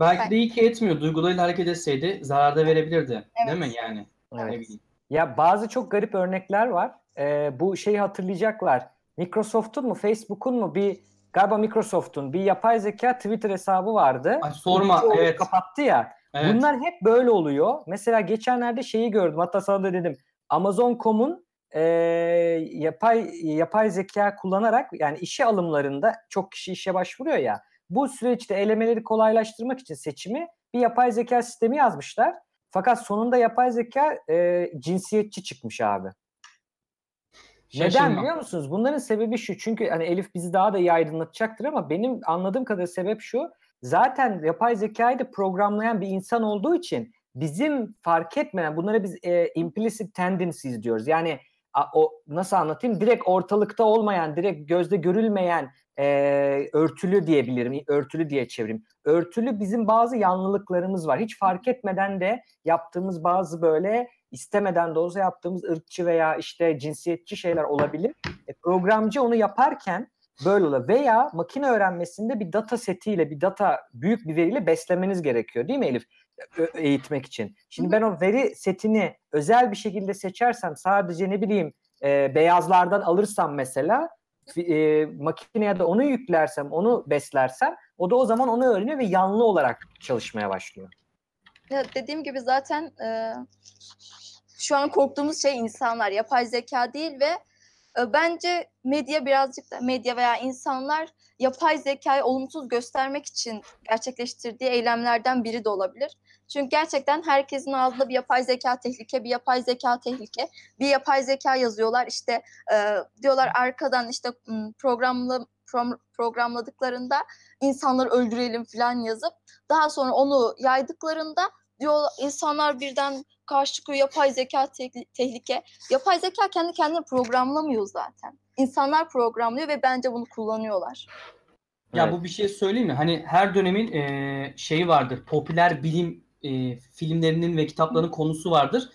Belki Ben- de iyi ki etmiyor. Duygularıyla hareket etseydi zarar da verebilirdi. Evet. Değil mi yani? Evet. Ya bazı çok garip örnekler var. Ee, bu şeyi hatırlayacaklar. Microsoft'un mu Facebook'un mu bir galiba Microsoft'un bir yapay zeka Twitter hesabı vardı. Ay sorma, evet. Kapattı ya. Evet. Bunlar hep böyle oluyor. Mesela geçenlerde şeyi gördüm. Hatta sana da dedim. Amazon.com'un e, yapay yapay zeka kullanarak yani işe alımlarında çok kişi işe başvuruyor ya. Bu süreçte elemeleri kolaylaştırmak için seçimi bir yapay zeka sistemi yazmışlar. Fakat sonunda yapay zeka e, cinsiyetçi çıkmış abi. Neden biliyor musunuz? Bunların sebebi şu. Çünkü hani Elif bizi daha da iyi aydınlatacaktır ama benim anladığım kadarıyla sebep şu. Zaten yapay zekayı da programlayan bir insan olduğu için bizim fark etmeden bunlara biz e, implicit tendencies diyoruz. Yani a, o nasıl anlatayım? Direkt ortalıkta olmayan, direkt gözde görülmeyen e, örtülü diyebilirim. Örtülü diye çevireyim. Örtülü bizim bazı yanlılıklarımız var. Hiç fark etmeden de yaptığımız bazı böyle istemeden de olsa yaptığımız ırkçı veya işte cinsiyetçi şeyler olabilir. E, programcı onu yaparken böyle olur. Veya makine öğrenmesinde bir data setiyle, bir data büyük bir veriyle beslemeniz gerekiyor değil mi Elif? Eğitmek için. Şimdi ben o veri setini özel bir şekilde seçersem sadece ne bileyim e, beyazlardan alırsam mesela e, makineye de onu yüklersem, onu beslersem O da o zaman onu öğreniyor ve yanlı olarak çalışmaya başlıyor. Ya dediğim gibi zaten e, şu an korktuğumuz şey insanlar, yapay zeka değil ve e, bence medya birazcık da medya veya insanlar yapay zekayı olumsuz göstermek için gerçekleştirdiği eylemlerden biri de olabilir. Çünkü gerçekten herkesin ağzında bir yapay zeka tehlike, bir yapay zeka tehlike, bir yapay zeka yazıyorlar. İşte e, diyorlar arkadan işte prom- programladıklarında insanları öldürelim falan yazıp daha sonra onu yaydıklarında diyor insanlar birden karşı çıkıyor yapay zeka te- tehlike. Yapay zeka kendi kendini programlamıyor zaten. İnsanlar programlıyor ve bence bunu kullanıyorlar. Ya Evet. bu bir şey söyleyeyim mi? Hani her dönemin eee, şeyi vardır. Popüler bilim eee, filmlerinin ve kitaplarının konusu vardır.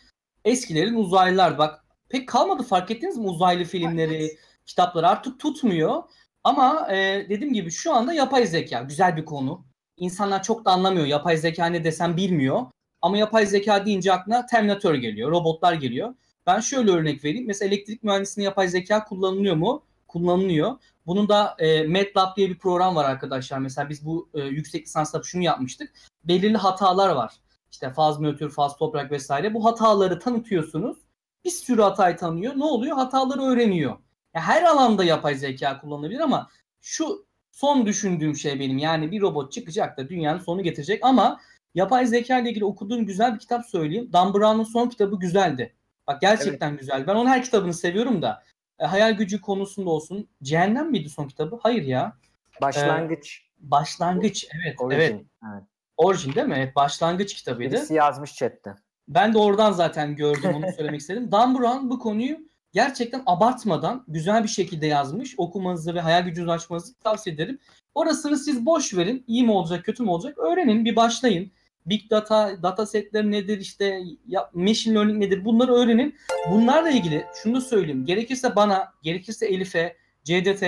Eskilerin uzaylılar. Bak pek kalmadı fark ettiniz mi uzaylı filmleri, Evet. kitapları artık tutmuyor. Ama eee, dediğim gibi şu anda yapay zeka güzel bir konu. İnsanlar çok da anlamıyor. Yapay zeka ne desem bilmiyor. Ama yapay zeka deyince aklına Terminator geliyor, robotlar geliyor. Ben şöyle örnek vereyim. Mesela elektrik mühendisliğinde yapay zeka kullanılıyor mu? Kullanılıyor. Bunun da e, MATLAB diye bir program var arkadaşlar. Mesela biz bu e, yüksek lisansta şunu yapmıştık. Belirli hatalar var. İşte faz nötr, faz toprak vesaire. Bu hataları tanıtıyorsunuz. Bir sürü hatayı tanıyor. Ne oluyor? Hataları öğreniyor. Ya her alanda yapay zeka kullanılabilir ama şu son düşündüğüm şey benim. Yani bir robot çıkacak da dünyanın sonu getirecek ama yapay zeka ile ilgili okuduğum güzel bir kitap söyleyeyim. Dan Brown'un son kitabı güzeldi. Bak gerçekten güzel. Ben onun her kitabını seviyorum da. E, hayal gücü konusunda olsun. Cehennem miydi son kitabı? Hayır ya. Başlangıç. Başlangıç. Evet. Origin. Evet. Evet. Origin değil mi? Evet. Başlangıç kitabıydı. Birisi yazmış chatte. Ben de oradan zaten gördüm onu söylemek istedim. Dan Brown bu konuyu gerçekten abartmadan güzel bir şekilde yazmış. Okumanızı ve hayal gücünüzü açmanızı tavsiye ederim. Orasını siz boş verin. İyi mi olacak, kötü mü olacak? Öğrenin, bir başlayın. Big data, data setleri nedir işte, ya, machine learning nedir? Bunları öğrenin. Bunlarla ilgili şunu da söyleyeyim. Gerekirse bana, gerekirse Elif'e, CDT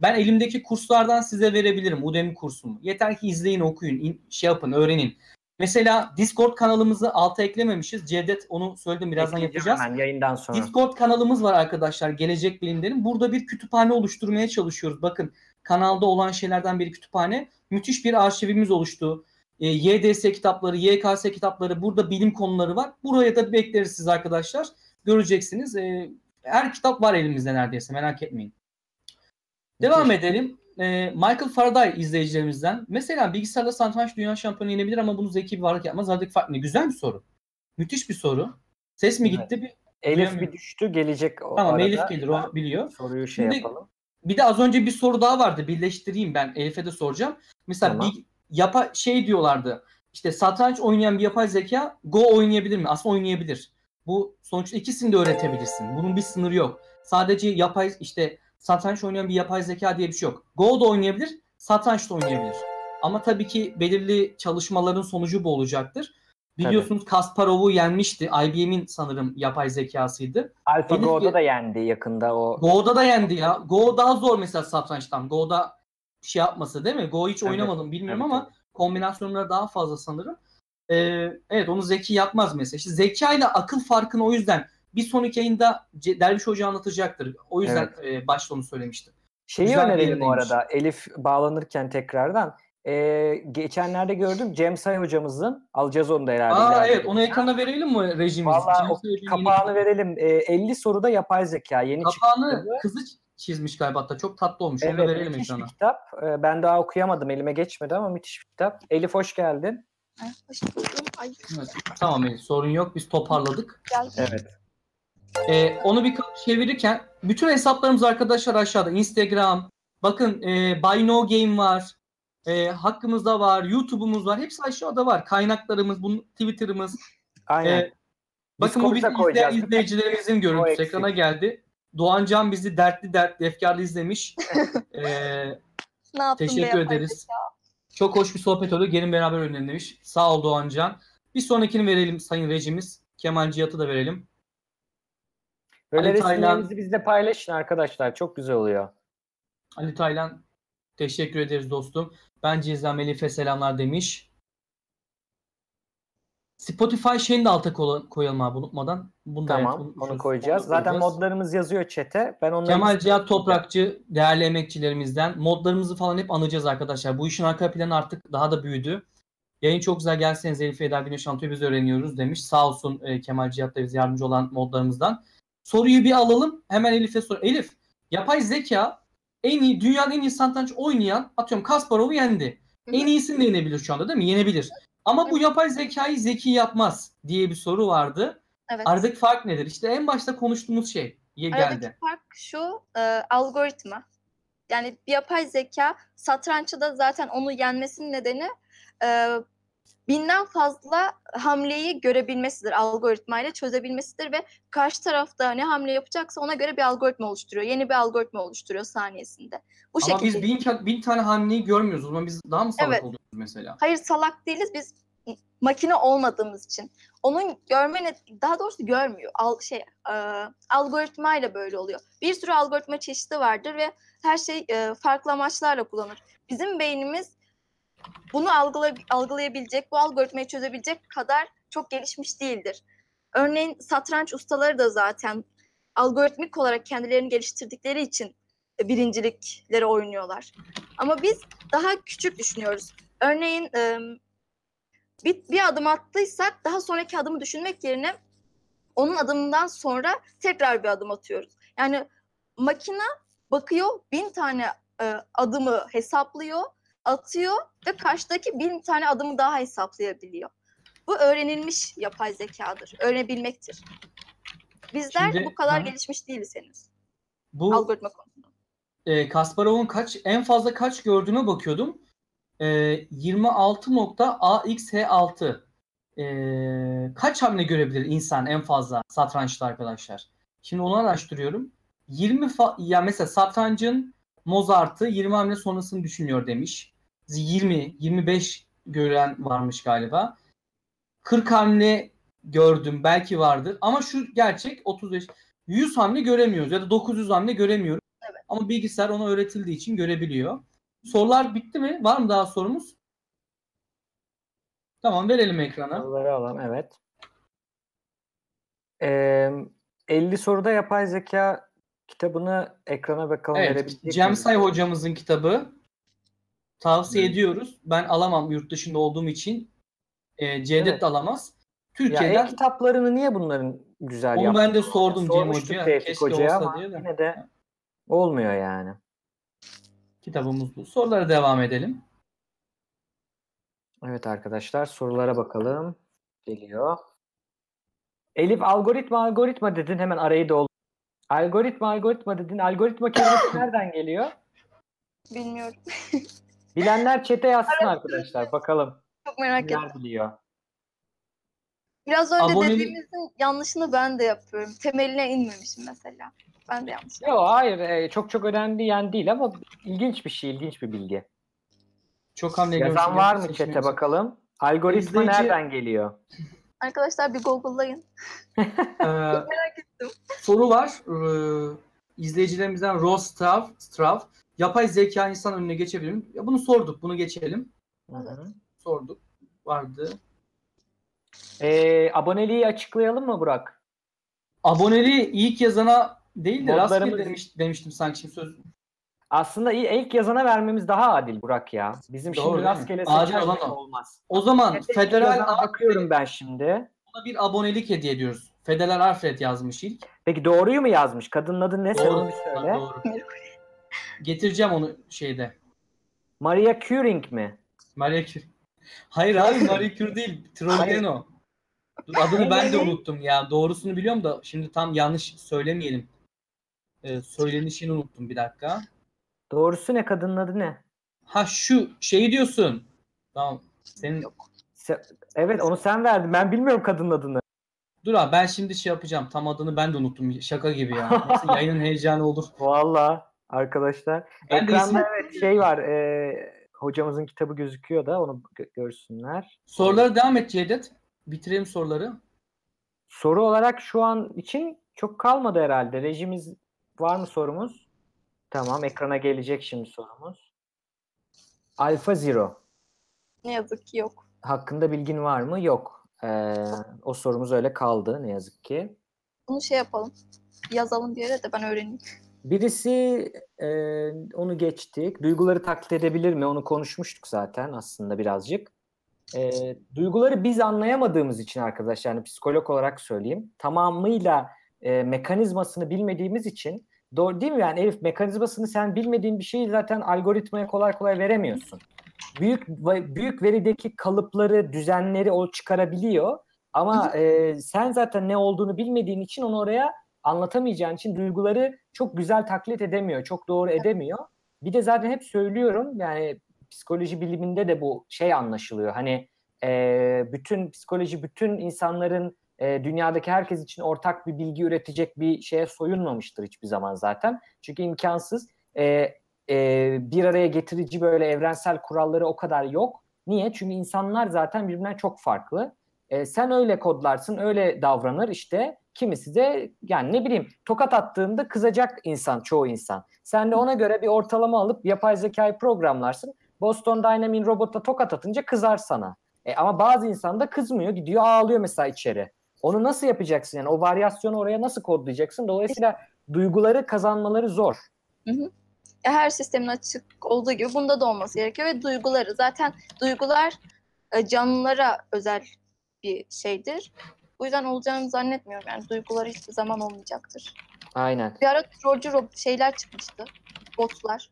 ben elimdeki kurslardan size verebilirim. Udemy kursumu. Yeter ki izleyin, okuyun, in- şey yapın, öğrenin. Mesela Discord kanalımızı alta eklememişiz. Cevdet onu söyledim birazdan Ekleyeceğim yapacağız. Hemen yayından sonra. Discord kanalımız var arkadaşlar. Gelecek Bilimlerin. Burada bir kütüphane oluşturmaya çalışıyoruz. Bakın kanalda olan şeylerden bir kütüphane. Müthiş bir arşivimiz oluştu. E, YDS kitapları, YKS kitapları, burada bilim konuları var. Buraya da bekleriz siz arkadaşlar. Göreceksiniz. E, her kitap var elimizde neredeyse merak etmeyin. Devam edelim. E, Michael Faraday izleyicilerimizden. Mesela bilgisayarda satranç dünya şampiyonu yenebilir ama bunu zeki bir varlık yapmaz. Aradaki fark ne? Güzel bir soru. Müthiş bir soru. Ses mi Evet. gitti? Bir, Elif bir düştü gelecek o tamam arada. Elif gelir o biliyor. Soruyu şey Şimdi- yapalım. Bir de az önce bir soru daha vardı. Birleştireyim ben. Elif'e de soracağım. Mesela Tamam. bir yapa şey diyorlardı. İşte satranç oynayan bir yapay zeka Go oynayabilir mi? Aslında oynayabilir. Bu sonuçta ikisini de öğretebilirsin. Bunun bir sınırı yok. Sadece yapay işte satranç oynayan bir yapay zeka diye bir şey yok. Go da oynayabilir, satranç da oynayabilir. Ama tabii ki belirli çalışmaların sonucu bu olacaktır. Biliyorsunuz Kasparov'u yenmişti. IBM'in sanırım yapay zekasıydı. AlphaGo'da Elif- da yendi yakında o. Go'da da yendi ya. Go daha zor mesela satrançtan. Go'da şey yapması değil mi? Go hiç Evet, oynamadım bilmiyorum evet, ama kombinasyonları daha fazla sanırım. Ee, evet onu Zeki yapmaz mesela. İşte zeka ile akıl farkını o yüzden bir sonraki yayında Derviş Hoca anlatacaktır. O yüzden e, başta onu söylemiştim. Şeyi Güzel bir önerelim bu arada Elif bağlanırken tekrardan. Ee, geçenlerde gördüm Cem Say hocamızın alacağız onu da herhalde. Aa evet onu ekrana verelim mi rejimiz? O Sayıcı'nın yeni Kapağını verelim. Ee, 50 soruda yapay zeka yeni Kapağını çıktı. kızı çizmiş galiba hatta. Çok tatlı olmuş. Onu da Evet, verelim müthiş bir ekrana. kitap. Ee, ben daha okuyamadım. Elime geçmedi ama müthiş bir kitap. Elif hoş geldin. Hoş buldum. Ay Evet, Tamam Elif, sorun yok. Biz toparladık. geldim. Evet. Ee, onu bir çevirirken bütün hesaplarımız arkadaşlar aşağıda. Instagram, bakın e, Buy No Game var. E, hakkımızda var. YouTube'umuz var. Hepsi aşağıda var. Kaynaklarımız, bunun Twitter'ımız. Aynen. E, bakın bu koyacağız. izleyen izleyicilerimizin görüntüsü ekrana geldi. Doğan Can bizi dertli dertli efkarlı izlemiş. E, Ne yaptın teşekkür ederiz. zeka? Çok hoş bir sohbet oldu. Gelin beraber önerin demiş. Sağ ol Doğan Can. Bir sonrakini verelim Sayın Rejimiz. Kemal Cihat'ı da verelim. Böyle Ali Taylan- resimlerinizi bizle paylaşın arkadaşlar. Çok güzel oluyor. Ali Taylan teşekkür ederiz dostum. Ben Cizam Elif'e selamlar demiş. Spotify şeyini de alta koyalım abi unutmadan. Bunu da evet, Tamam onu koyacağız. Zaten koyacağız. modlarımız yazıyor çete. Ben onları Kemal Cihat Toprakçı değerli emekçilerimizden modlarımızı falan hep anacağız arkadaşlar. Bu işin arka planı artık daha da büyüdü. Yayın çok güzel gelseniz Elif Eda Güneş Anto'yu biz öğreniyoruz demiş. Sağ olsun e, Kemal Cihat da bize yardımcı olan modlarımızdan. Soruyu bir alalım. Hemen Elif'e sor. Elif, yapay zeka en iyi, dünyanın en iyi satranç oynayan atıyorum Kasparov'u yendi. En iyisini de yenebilir şu anda değil mi? Yenebilir. Ama bu yapay zekayı zeki yapmaz diye bir soru vardı. Evet. Aradaki fark nedir? İşte en başta konuştuğumuz şey geldi. Aradaki fark şu e, algoritma. Yani yapay zeka satrançta da zaten onu yenmesinin nedeni e, binden fazla hamleyi görebilmesidir. Algoritmayla çözebilmesidir ve karşı tarafta ne hamle yapacaksa ona göre bir algoritma oluşturuyor. Yeni bir algoritma oluşturuyor saniyesinde. Bu Ama şekilde. biz bin, bin tane hamleyi görmüyoruz. O zaman biz daha mı salak Evet. oluyoruz mesela? Hayır salak değiliz biz makine olmadığımız için. Onun görme daha doğrusu görmüyor. Al, şey e, algoritmayla böyle oluyor. Bir sürü algoritma çeşidi vardır ve her şey e, farklı amaçlarla kullanılır. Bizim beynimiz bunu algıla, algılayabilecek, bu algoritmayı çözebilecek kadar çok gelişmiş değildir. Örneğin satranç ustaları da zaten algoritmik olarak kendilerini geliştirdikleri için birincilikleri oynuyorlar. Ama biz daha küçük düşünüyoruz. Örneğin bir, bir adım attıysak daha sonraki adımı düşünmek yerine onun adımından sonra tekrar bir adım atıyoruz. Yani makine bakıyor bin tane e, adımı hesaplıyor, atıyor ve karşıdaki bin tane adımı daha hesaplayabiliyor. Bu öğrenilmiş yapay zekadır, öğrenebilmektir. Bizler Şimdi- bu kadar Hı. gelişmiş değiliz henüz Bu algoritma konusunda. e, Kasparov'un kaç en fazla kaç gördüğüme bakıyordum. E, 26.AXH6 e, kaç hamle görebilir insan en fazla satrançta arkadaşlar? Şimdi onu araştırıyorum. 20 fa- ya mesela satrancın Mozart'ı 20 hamle sonrasını düşünüyor demiş. 20 25 gören varmış galiba. 40 hamle gördüm belki vardır ama şu gerçek 35 100 hamle göremiyoruz ya da 900 hamle göremiyoruz. Ama bilgisayar ona öğretildiği için görebiliyor. Sorular bitti mi? Var mı daha sorumuz? Tamam verelim ekrana. Soruları alalım evet. Ee, 50 soruda yapay zeka kitabını ekrana bakalım Evet, verebilecek Cem? Say hocamızın kitabı. Tavsiye ediyoruz. Ben alamam yurt dışında olduğum için. E, Cevdet Evet. de alamaz. Ya Türkiye'den e-kitaplarını niye bunların güzel onu yaptı? ben de sordum Cem Hoca'ya. Tevfik Keşke Hoca'ya olsa ama diye de. yine de olmuyor yani. Kitabımız bu. Sorulara devam edelim. Evet arkadaşlar sorulara bakalım. Geliyor. Elif algoritma algoritma dedin hemen arayı doldur. Algoritma algoritma dedin. Algoritma kelimesi nereden geliyor? Bilmiyorum. Bilenler çete yazsın arkadaşlar. Bakalım Çok merak ettim. biliyor. Biraz önce Aboneli- dediğimizin yanlışını ben de yapıyorum. Temeline inmemişim mesela. Ben de yanlış yaptım. Yok hayır e, çok çok önemli yani değil ama ilginç bir şey, ilginç bir bilgi. Çok hamle Yazan var mı çete bakalım? Algoritma İzleyici- nereden geliyor? Arkadaşlar bir Google'layın. Ee, Merak ettim. soru var. Ee, izleyicilerimizden Ross Strav. Yapay zeka insan önüne geçebilir mi? Ya bunu sorduk. Bunu geçelim. Hı. Sorduk. Vardı. E, aboneliği açıklayalım mı Burak? Aboneliği ilk yazana değil de rastgele Modlarımız- demiş, demiştim sanki şimdi söz. Aslında ilk yazana vermemiz daha adil Burak ya. Bizim Doğru şimdi rastgele o. olmaz. O zaman ilk Federal bakıyorum ben şimdi. Alfred'e bir abonelik hediye ediyoruz. Federal Alfred yazmış ilk. Peki doğruyu mu yazmış? Kadının adı ne? Sen Doğru. onu söyle. Doğru. Getireceğim onu şeyde. Maria Curing mi? Marie Curie. Hayır abi Marie Curie değil. Trolleno. Dur, adını ben de unuttum ya. Doğrusunu biliyorum da şimdi tam yanlış söylemeyelim. Ee, söylenişini unuttum bir dakika. Doğrusu ne? Kadının adı ne? Ha şu şeyi diyorsun. Tamam. Senin Se- evet onu sen verdin. Ben bilmiyorum kadının adını. Dur abi ben şimdi şey yapacağım. Tam adını ben de unuttum. Şaka gibi ya. Neyse, yayının heyecanı olur. Vallahi arkadaşlar. Ben Ekranda evet şey var. e, hocamızın kitabı gözüküyor da onu gö- görsünler. Sorulara devam et Cevdet. Bitirelim soruları. Soru olarak şu an için çok kalmadı herhalde. Rejimiz var mı sorumuz? Tamam ekrana gelecek şimdi sorumuz. Alpha Zero Ne yazık ki yok. hakkında bilgin var mı? Yok. Ee, o sorumuz öyle kaldı ne yazık ki. Bunu şey yapalım. Yazalım bir yere de ben öğreneyim. Birisi e, onu geçtik. Duyguları taklit edebilir mi? Onu konuşmuştuk zaten aslında birazcık. E, duyguları biz anlayamadığımız için arkadaşlar yani psikolog olarak söyleyeyim. Tamamıyla e, mekanizmasını bilmediğimiz için doğru değil mi? Yani Elif mekanizmasını sen bilmediğin bir şeyi zaten algoritmaya kolay kolay veremiyorsun. Büyük büyük verideki kalıpları, düzenleri o çıkarabiliyor. Ama e, sen zaten ne olduğunu bilmediğin için onu oraya anlatamayacağın için duyguları çok güzel taklit edemiyor, çok doğru edemiyor. Bir de zaten hep söylüyorum yani psikoloji biliminde de bu şey anlaşılıyor. Hani e, bütün psikoloji bütün insanların e, dünyadaki herkes için ortak bir bilgi üretecek bir şeye soyunmamıştır hiçbir zaman zaten. Çünkü imkansız. E, e, bir araya getirici böyle evrensel kuralları o kadar yok. Niye? Çünkü insanlar zaten birbirinden çok farklı. E, sen öyle kodlarsın, öyle davranır işte. Kimisi de yani ne bileyim tokat attığında kızacak insan, çoğu insan. Sen de ona göre bir ortalama alıp yapay zekayı programlarsın. Boston Dynamics robota tokat atınca kızar sana. E, ama bazı insan da kızmıyor, gidiyor ağlıyor mesela içeri. Onu nasıl yapacaksın yani? O varyasyonu oraya nasıl kodlayacaksın? Dolayısıyla duyguları kazanmaları zor. Hı hı. Her sistemin açık olduğu gibi bunda da olması gerekiyor ve duyguları zaten duygular e, canlılara özel bir şeydir. Bu yüzden olacağını zannetmiyorum. Yani duyguları hiçbir zaman olmayacaktır. Aynen. Bir ara trollcü rob- şeyler çıkmıştı. Botlar.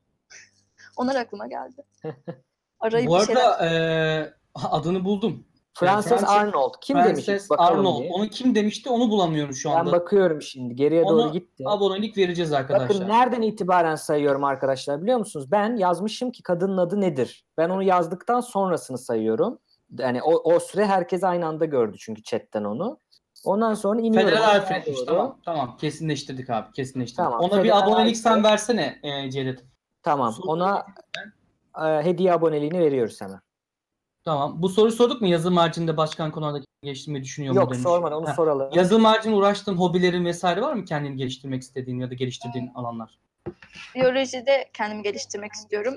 Onlar aklıma geldi. Arayıp Bu bir şeyler... arada e, adını buldum. Frances Frances- Arnold. Kim Frances demiş? Arnold. diye. Onu kim demişti onu bulamıyorum şu Ben anda. bakıyorum şimdi. Geriye Onu doğru gitti. Abonelik vereceğiz arkadaşlar. Bakın nereden itibaren sayıyorum arkadaşlar biliyor musunuz? Ben yazmışım ki kadının adı nedir? Ben onu yazdıktan sonrasını sayıyorum. Yani o, o süre herkes aynı anda gördü çünkü chatten onu. Ondan sonra iniyorum. Federal aşağı Alfred'miş tamam. Tamam kesinleştirdik abi kesinleştirdik. Tamam, Ona bir abonelik sen versene e, Cevdet. Tamam. Soru Ona e, hediye aboneliğini veriyoruz hemen. Tamam. Bu soruyu sorduk mu? Yazılım haricinde başkan konularda geliştirmeyi düşünüyor mu Yok demiş. sormadan onu Ha, soralım. Yazılım haricinde uğraştığın hobilerin vesaire var mı kendini geliştirmek istediğin ya da geliştirdiğin alanlar? Biyolojide kendimi geliştirmek istiyorum.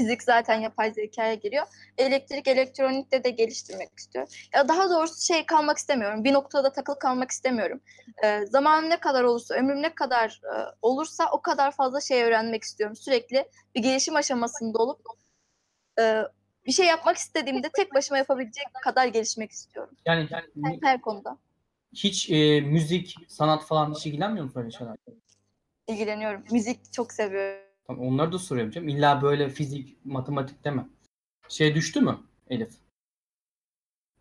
Fizik zaten yapay zekaya giriyor. Elektrik, elektronikte de geliştirmek istiyorum. Ya daha doğrusu şey kalmak istemiyorum. Bir noktada takılı kalmak istemiyorum. Ee, zamanım ne kadar olursa, ömrüm ne kadar e, olursa o kadar fazla şey öğrenmek istiyorum. Sürekli bir gelişim aşamasında olup e, bir şey yapmak istediğimde tek başıma yapabilecek kadar gelişmek istiyorum. Yani, yani Her, her konuda hiç e, müzik, sanat falan hiç ilgilenmiyor musun öyle şeyler? ilgileniyorum. Müzik çok seviyorum. Onları da soruyorum canım. İlla böyle fizik, matematik deme. Şey düştü mü Elif?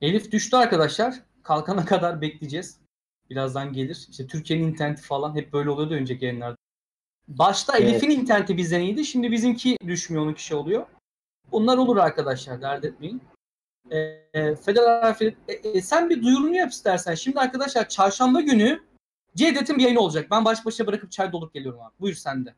Elif düştü arkadaşlar. Kalkana kadar bekleyeceğiz. Birazdan gelir. İşte Türkiye'nin interneti falan hep böyle oluyordu önceki yayınlarda. Başta Evet. Elif'in interneti bizden iyiydi. Şimdi bizimki düşmüyor, onunki şey oluyor. Bunlar olur arkadaşlar. Dert etmeyin. Ee, Federal Alfred, e, e, sen bir duyurunu yap istersen. Şimdi arkadaşlar çarşamba günü Cevdet'in bir yayını olacak. Ben baş başa bırakıp çay dolup geliyorum abi. Buyur sen de.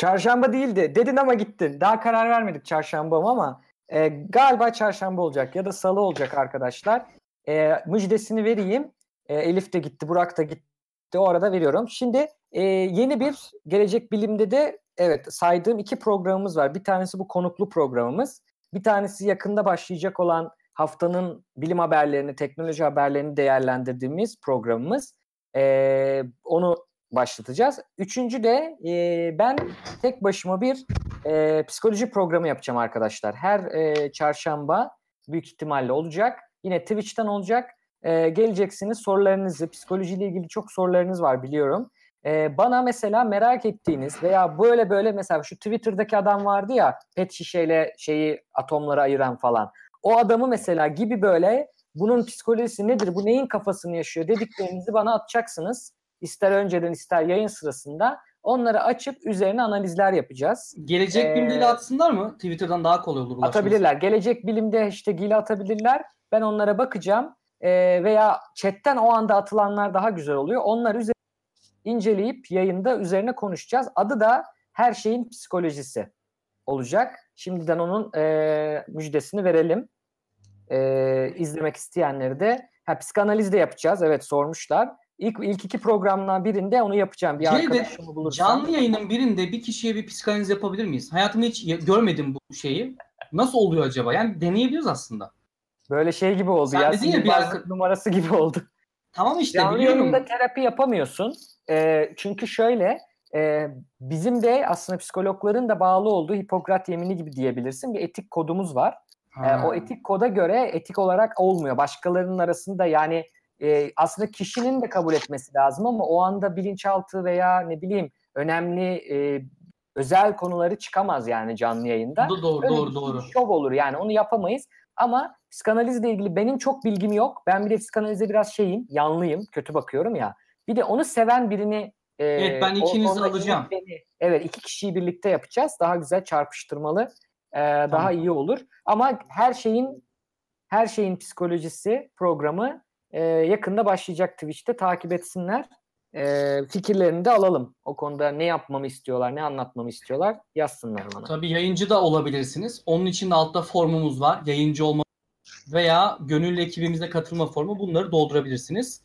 Çarşamba değildi. Dedin ama gittin. Daha karar vermedik çarşamba mı ama e, galiba çarşamba olacak ya da salı olacak arkadaşlar. E, müjdesini vereyim. E, Elif de gitti, Burak da gitti. O arada veriyorum. Şimdi e, yeni bir gelecek bilimde de evet saydığım iki programımız var. Bir tanesi bu konuklu programımız. Bir tanesi yakında başlayacak olan haftanın bilim haberlerini, teknoloji haberlerini değerlendirdiğimiz programımız. E, onu başlatacağız. Üçüncü de e, ben tek başıma bir e, psikoloji programı yapacağım arkadaşlar. Her e, çarşamba büyük ihtimalle olacak. Yine Twitch'ten olacak. E, geleceksiniz sorularınızı, psikolojiyle ilgili çok sorularınız var biliyorum. E, bana mesela merak ettiğiniz veya böyle böyle mesela şu Twitter'daki adam vardı ya pet şişeyle şeyi atomları ayıran falan. O adamı mesela gibi böyle bunun psikolojisi nedir, bu neyin kafasını yaşıyor dediklerinizi bana atacaksınız. İster önceden ister yayın sırasında onları açıp üzerine analizler yapacağız. Gelecek Ee, bilimde atsınlar mı? Twitter'dan daha kolay olur ulaşması. Atabilirler. Gelecek bilimde hashtag atabilirler. Ben onlara bakacağım. Ee, veya chatten o anda atılanlar daha güzel oluyor. Onlar üzerine inceleyip yayında üzerine konuşacağız. Adı da her şeyin psikolojisi olacak. Şimdiden onun e, müjdesini verelim. E, izlemek isteyenleri de. Ha, psikanaliz de yapacağız. Evet sormuşlar. İlk, ilk iki programdan birinde onu yapacağım. Bir Cevdet, arkadaşımı bulursam. Canlı yayının birinde bir kişiye bir psikanaliz yapabilir miyiz? Hayatımda hiç ya- görmedim bu şeyi. Nasıl oluyor acaba? Yani deneyebiliriz aslında. Böyle şey gibi oldu Sen ya. dedin ya bir arka- numarası gibi oldu. Tamam işte Canlı biliyorum. yayında terapi yapamıyorsun. Ee, çünkü şöyle e, bizim de aslında psikologların da bağlı olduğu Hipokrat yemini gibi diyebilirsin. Bir etik kodumuz var. Ha. o etik koda göre etik olarak olmuyor. Başkalarının arasında yani e, aslında kişinin de kabul etmesi lazım ama o anda bilinçaltı veya ne bileyim önemli e, özel konuları çıkamaz yani canlı yayında. Do- doğru Öyle doğru doğru. şov olur yani onu yapamayız. Ama psikanalizle ilgili benim çok bilgim yok. Ben bir de psikanalize biraz şeyim, yanlıyım, kötü bakıyorum ya. Bir de onu seven birini e, Evet, ben ikinizi alacağım. beni- evet iki kişiyi birlikte yapacağız. Daha güzel çarpıştırmalı, e, daha iyi olur. Ama her şeyin her şeyin psikolojisi programı e, yakında başlayacak Twitch'te takip etsinler. E, fikirlerini de alalım. O konuda ne yapmamı istiyorlar, ne anlatmamı istiyorlar yazsınlar bana. Tabii yayıncı da olabilirsiniz. Onun için altta formumuz var. Yayıncı olma veya gönüllü ekibimize katılma formu bunları doldurabilirsiniz.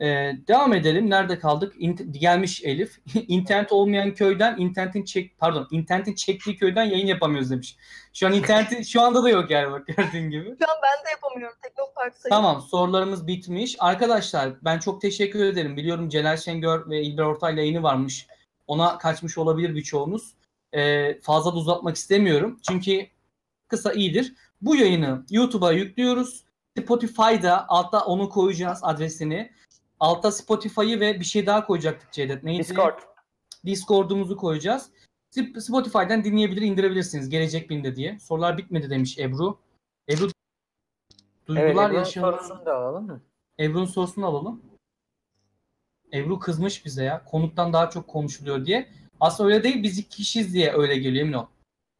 Ee, devam edelim. Nerede kaldık? İnt- gelmiş Elif. İnternet olmayan köyden internetin çek pardon internetin çektiği köyden yayın yapamıyoruz demiş. Şu an internetin şu anda da yok yani bak gördüğün gibi. Şu an ben de yapamıyorum. Teknopark'tayım. Tamam sorularımız bitmiş. Arkadaşlar ben çok teşekkür ederim. Biliyorum Celal Şengör ve İlber Ortaylı yayını varmış. Ona kaçmış olabilir birçoğunuz. Ee, fazla da uzatmak istemiyorum. Çünkü kısa iyidir. Bu yayını YouTube'a yüklüyoruz. Spotify'da altta onu koyacağız adresini. Altta Spotify'ı ve bir şey daha koyacaktık Cevdet. Neydi? Discord. Discord'umuzu koyacağız. Sp- Spotify'dan dinleyebilir, indirebilirsiniz. Gelecek binde diye. Sorular bitmedi demiş Ebru. Ebru Evet, duygular Ebru'nun yaşanan... sorusunu da alalım mı? Ebru'nun sorusunu alalım. Ebru kızmış bize ya. Konuktan daha çok konuşuluyor diye. Aslında öyle değil. Biz iki kişiyiz diye öyle geliyor emin ol.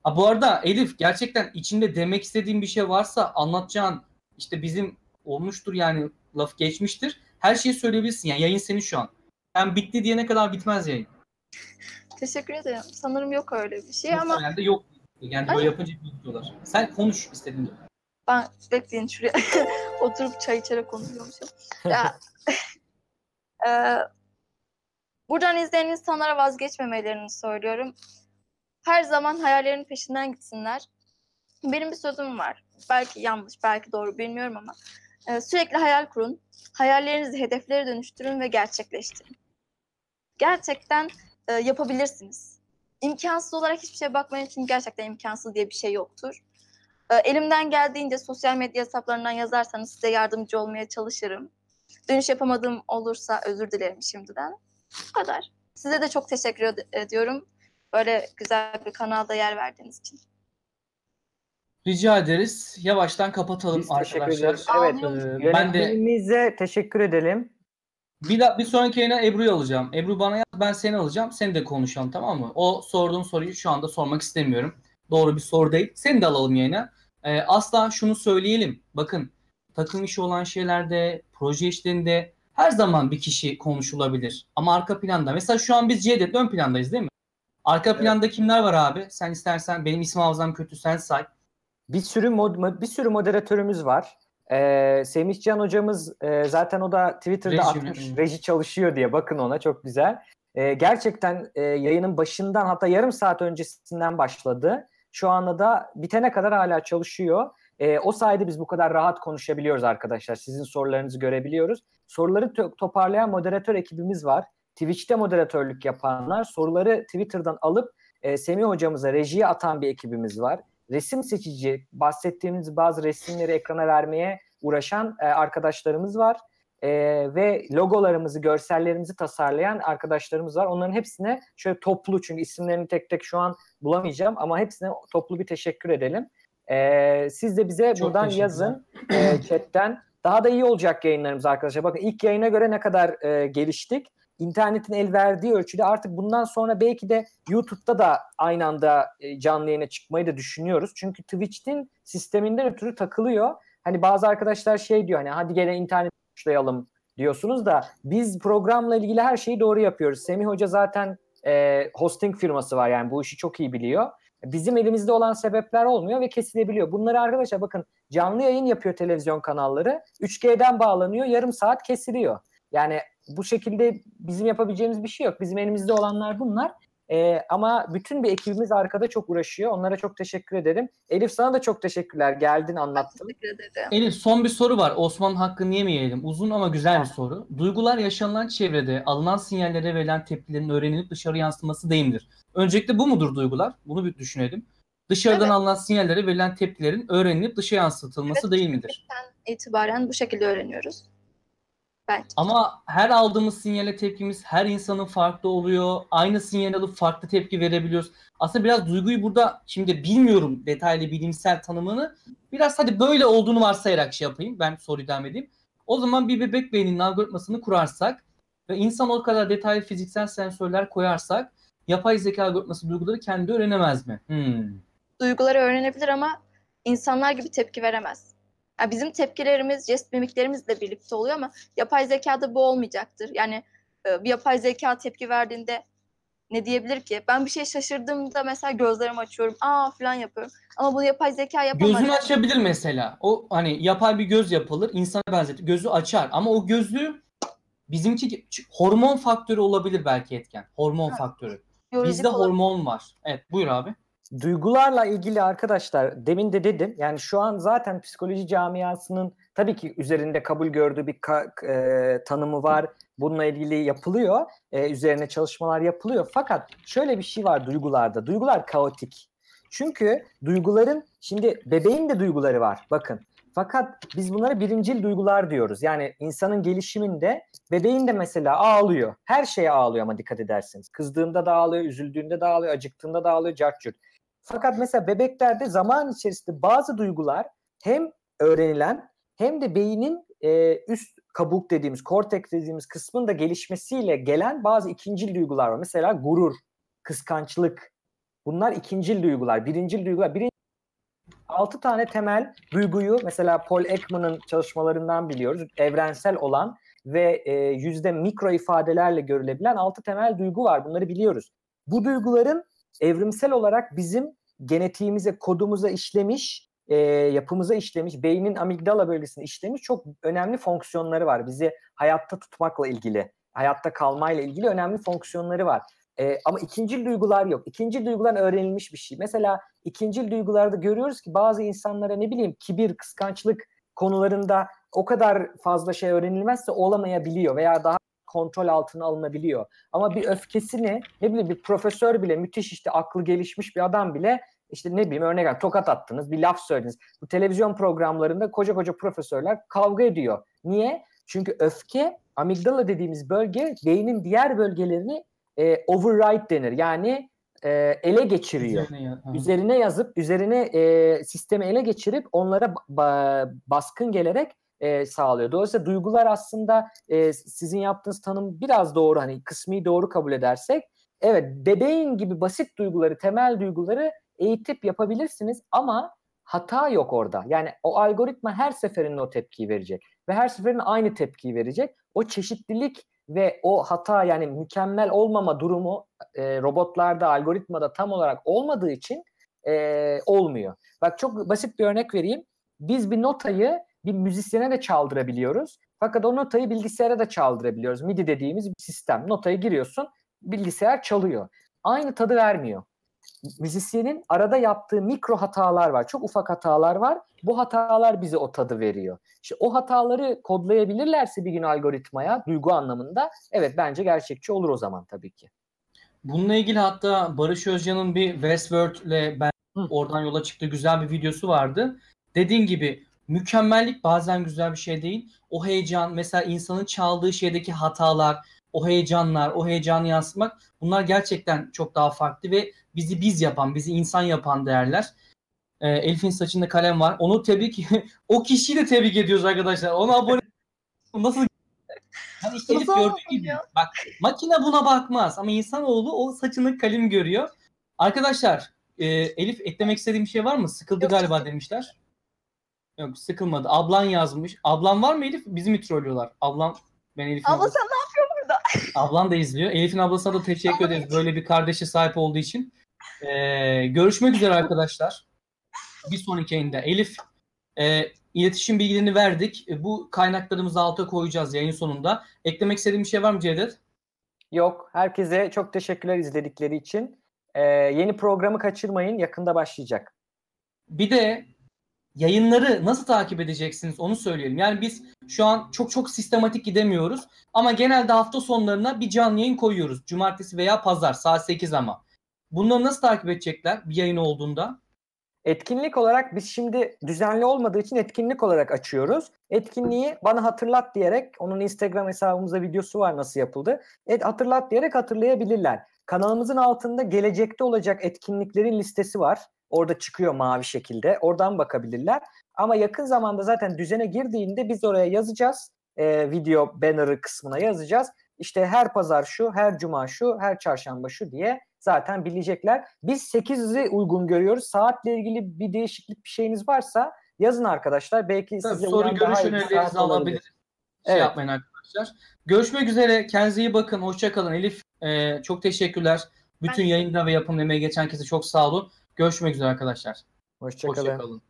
Ha, bu arada Elif gerçekten içinde demek istediğin bir şey varsa anlatacağın işte bizim olmuştur yani laf geçmiştir. Her şeyi söyleyebilirsin. Yani yayın senin şu an. Ben bitti diyene kadar bitmez yayın. Teşekkür ederim. Sanırım yok öyle bir şey ama Genelde yok. Yani böyle Ay. yapınca bitiyorlar. Sen konuş istediğinde. ben bekleyin şuraya oturup çay içerek konuşuyormuşum. Ya, eee, buradan izleyen insanlara vazgeçmemelerini söylüyorum. Her zaman hayallerinin peşinden gitsinler. Benim bir sözüm var. Belki yanlış, belki doğru bilmiyorum ama eee, sürekli hayal kurun. Hayallerinizi hedeflere dönüştürün ve gerçekleştirin. Gerçekten eee, yapabilirsiniz. İmkansız olarak hiçbir şeye bakmayın çünkü gerçekten imkansız diye bir şey yoktur. E, Elimden geldiğince sosyal medya hesaplarından yazarsanız size yardımcı olmaya çalışırım. Dönüş yapamadığım olursa özür dilerim şimdiden. Bu kadar. Size de çok teşekkür ed- ediyorum. Böyle güzel bir kanalda yer verdiğiniz için. Rica ederiz. Yavaştan kapatalım Biz teşekkür arkadaşlar. ederiz. Evet, Ee, ben de Yönetmenimize teşekkür edelim. Bir, da, bir sonraki yayına Ebru'yu alacağım. Ebru bana yaz, ben seni alacağım. Seni de konuşalım tamam mı? O sorduğun soruyu şu anda sormak istemiyorum. Doğru bir soru değil. Seni de alalım yayına. Ee, asla şunu söyleyelim. Bakın takım işi olan şeylerde, proje işlerinde her zaman bir kişi konuşulabilir. Ama arka planda. Mesela şu an biz Cevdet'le ön plandayız değil mi? Arka planda kimler var abi? Sen istersen benim isim hafızam kötü sen say. Bir sürü mod, bir sürü moderatörümüz var. Ee, Semih Can hocamız e, zaten o da Twitter'da Reji atmış reji çalışıyor diye bakın ona çok güzel. Ee, gerçekten e, yayının başından hatta yarım saat öncesinden başladı. Şu anda da bitene kadar hala çalışıyor. Ee, o sayede biz bu kadar rahat konuşabiliyoruz arkadaşlar. Sizin sorularınızı görebiliyoruz. Soruları to- toparlayan moderatör ekibimiz var. Twitch'te moderatörlük yapanlar, soruları Twitter'dan alıp e, Semih hocamıza rejiye atan bir ekibimiz var resim seçici, bahsettiğimiz bazı resimleri ekrana vermeye uğraşan e, arkadaşlarımız var. E, ve logolarımızı, görsellerimizi tasarlayan arkadaşlarımız var. Onların hepsine şöyle toplu çünkü isimlerini tek tek şu an bulamayacağım ama hepsine toplu bir teşekkür edelim. E, siz de bize Çok buradan yazın e, chatten. Daha da iyi olacak yayınlarımız arkadaşlar. Bakın ilk yayına göre ne kadar e, geliştik. İnternetin el verdiği ölçüde artık bundan sonra belki de YouTube'da da aynı anda e, canlı yayına çıkmayı da düşünüyoruz. Çünkü Twitch'in sisteminden ötürü takılıyor. Hani bazı arkadaşlar şey diyor hani hadi gene internet tuşlayalım diyorsunuz da biz programla ilgili her şeyi doğru yapıyoruz. Semih Hoca zaten e, hosting firması var yani bu işi çok iyi biliyor. Bizim elimizde olan sebepler olmuyor ve kesilebiliyor. Bunları arkadaşlar bakın canlı yayın yapıyor televizyon kanalları. 3G'den bağlanıyor yarım saat kesiliyor. Yani bu şekilde bizim yapabileceğimiz bir şey yok. Bizim elimizde olanlar bunlar. E, ama bütün bir ekibimiz arkada çok uğraşıyor. Onlara çok teşekkür ederim. Elif sana da çok teşekkürler. Geldin anlattın. Teşekkür ederim. Elif son bir soru var. Osman'ın hakkını yemeyelim. Uzun ama güzel bir soru. Duygular yaşanılan çevrede alınan sinyallere verilen tepkilerin öğrenilip dışarı yansıması değil midir? Öncelikle bu mudur duygular? Bunu bir düşünelim. Dışarıdan Evet. alınan sinyallere verilen tepkilerin öğrenilip dışa yansıtılması Evet, değil midir? İtibaren bu şekilde öğreniyoruz. Bence. Ama her aldığımız sinyale tepkimiz her insanın farklı oluyor. Aynı sinyal alıp farklı tepki verebiliyoruz. Aslında biraz duyguyu burada şimdi bilmiyorum detaylı bilimsel tanımını. Biraz hadi böyle olduğunu varsayarak şey yapayım. Ben soruyu devam edeyim. O zaman bir bebek beyninin algoritmasını kurarsak ve insan o kadar detaylı fiziksel sensörler koyarsak yapay zeka algoritması duyguları kendi öğrenemez mi? Hmm. Duyguları öğrenebilir ama insanlar gibi tepki veremez. Yani bizim tepkilerimiz, jest mimiklerimizle birlikte oluyor ama yapay zekada bu olmayacaktır. Yani e, bir yapay zeka tepki verdiğinde ne diyebilir ki? Ben bir şey şaşırdığımda mesela gözlerimi açıyorum. Aa falan yapıyorum. Ama bunu yapay zeka yapamaz. Gözünü açabilir mesela. O hani yapay bir göz yapılır, insana benzetir. Gözü açar ama o gözü bizimki hormon faktörü olabilir belki etken. Hormon faktörü. Biyolojik Bizde olarak- hormon var. Evet, buyur abi. Duygularla ilgili arkadaşlar demin de dedim yani şu an zaten psikoloji camiasının tabii ki üzerinde kabul gördüğü bir ka- e, tanımı var. Bununla ilgili yapılıyor. e, üzerine çalışmalar yapılıyor. Fakat şöyle bir şey var duygularda. Duygular kaotik. Çünkü duyguların şimdi bebeğin de duyguları var. Bakın. Fakat biz bunlara birincil duygular diyoruz. Yani insanın gelişiminde bebeğin de mesela ağlıyor. Her şeye ağlıyor ama dikkat ederseniz. Kızdığında da ağlıyor, üzüldüğünde de ağlıyor, acıktığında da ağlıyor, cart curt. Fakat mesela bebeklerde zaman içerisinde bazı duygular hem öğrenilen hem de beynin e, üst kabuk dediğimiz, korteks dediğimiz kısmın da gelişmesiyle gelen bazı ikincil duygular var. Mesela gurur, kıskançlık. Bunlar ikincil duygular. Birincil duygular. Birinci, altı tane temel duyguyu mesela Paul Ekman'ın çalışmalarından biliyoruz. Evrensel olan ve e, yüzde mikro ifadelerle görülebilen altı temel duygu var. Bunları biliyoruz. Bu duyguların evrimsel olarak bizim genetiğimize, kodumuza işlemiş, e, yapımıza işlemiş, beynin amigdala bölgesine işlemiş çok önemli fonksiyonları var. Bizi hayatta tutmakla ilgili, hayatta kalmayla ilgili önemli fonksiyonları var. E, ama ikincil duygular yok. İkincil duygular öğrenilmiş bir şey. Mesela ikincil duygularda görüyoruz ki bazı insanlara ne bileyim kibir, kıskançlık konularında o kadar fazla şey öğrenilmezse olamayabiliyor veya daha kontrol altına alınabiliyor. Ama bir öfkesini ne bileyim bir profesör bile müthiş işte aklı gelişmiş bir adam bile işte ne bileyim örnek ver tokat attınız bir laf söylediniz. Bu televizyon programlarında koca koca profesörler kavga ediyor. Niye? Çünkü öfke amigdala dediğimiz bölge beynin diğer bölgelerini e, override denir. Yani e, ele geçiriyor Üzerine ya- üzerine yazıp üzerine e, sistemi ele geçirip onlara ba- baskın gelerek e, sağlıyor. Dolayısıyla duygular aslında e, sizin yaptığınız tanım biraz doğru hani kısmi doğru kabul edersek evet bebeğin gibi basit duyguları temel duyguları eğitip yapabilirsiniz ama hata yok orada. Yani o algoritma her seferinde o tepkiyi verecek ve her seferinde aynı tepkiyi verecek. O çeşitlilik ve o hata yani mükemmel olmama durumu e, robotlarda, algoritmada tam olarak olmadığı için e, olmuyor. Bak çok basit bir örnek vereyim. Biz bir notayı bir müzisyene de çaldırabiliyoruz. Fakat o notayı bilgisayara da çaldırabiliyoruz. MIDI dediğimiz bir sistem. Notayı giriyorsun, bilgisayar çalıyor. Aynı tadı vermiyor. Müzisyenin arada yaptığı mikro hatalar var. Çok ufak hatalar var. Bu hatalar bize o tadı veriyor. İşte o hataları kodlayabilirlerse bir gün algoritmaya duygu anlamında evet bence gerçekçi olur o zaman tabii ki. Bununla ilgili hatta Barış Özcan'ın bir Westworld'le ben Hı. oradan yola çıktığı güzel bir videosu vardı. Dediğin gibi mükemmellik bazen güzel bir şey değil. O heyecan mesela insanın çaldığı şeydeki hatalar, o heyecanlar, o heyecanı yansıtmak bunlar gerçekten çok daha farklı ve bizi biz yapan, bizi insan yapan değerler. Ee, Elif'in saçında kalem var. Onu tebrik o kişiyi de tebrik ediyoruz arkadaşlar. Ona abone nasıl Hani işte Elif gördüğü gibi. Bak makine buna bakmaz ama insanoğlu o saçını kalem görüyor. Arkadaşlar e, Elif eklemek istediğim bir şey var mı? Sıkıldı Yok. galiba demişler. Yok sıkılmadı. Ablan yazmış. Ablan var mı Elif? Bizi mi trollüyorlar? Ablam ben Elif'in Abla ablası- sen ne yapıyorsun burada? Ablan da izliyor. Elif'in ablasına da teşekkür ederiz böyle bir kardeşe sahip olduğu için. Ee, görüşmek üzere arkadaşlar. Bir sonraki yayında. Elif e, iletişim bilgilerini verdik. E, bu kaynaklarımızı alta koyacağız yayın sonunda. Eklemek istediğim bir şey var mı Cevdet? Yok. Herkese çok teşekkürler izledikleri için. Ee, yeni programı kaçırmayın. Yakında başlayacak. Bir de yayınları nasıl takip edeceksiniz onu söyleyelim. Yani biz şu an çok çok sistematik gidemiyoruz ama genelde hafta sonlarına bir canlı yayın koyuyoruz. Cumartesi veya pazar saat 8 ama. Bunları nasıl takip edecekler bir yayın olduğunda? Etkinlik olarak biz şimdi düzenli olmadığı için etkinlik olarak açıyoruz. Etkinliği bana hatırlat diyerek onun Instagram hesabımızda videosu var nasıl yapıldı. Et, hatırlat diyerek hatırlayabilirler. Kanalımızın altında gelecekte olacak etkinliklerin listesi var. Orada çıkıyor mavi şekilde. Oradan bakabilirler. Ama yakın zamanda zaten düzene girdiğinde biz oraya yazacağız. Ee, video banner'ı kısmına yazacağız. İşte her pazar şu, her cuma şu, her çarşamba şu diye zaten bilecekler. Biz 8'i uygun görüyoruz. Saatle ilgili bir değişiklik bir şeyiniz varsa yazın arkadaşlar. Belki Tabii, size soru görüş önerilerinizi alabiliriz. Şey Evet. yapmayın arkadaşlar. Görüşmek üzere. Kendinize iyi bakın. Hoşçakalın. Elif e, çok teşekkürler. Bütün Ben- yayında ve yapım emeği geçen kese çok sağ olun. Görüşmek üzere arkadaşlar. Hoşçakalın. Hoşçakalın.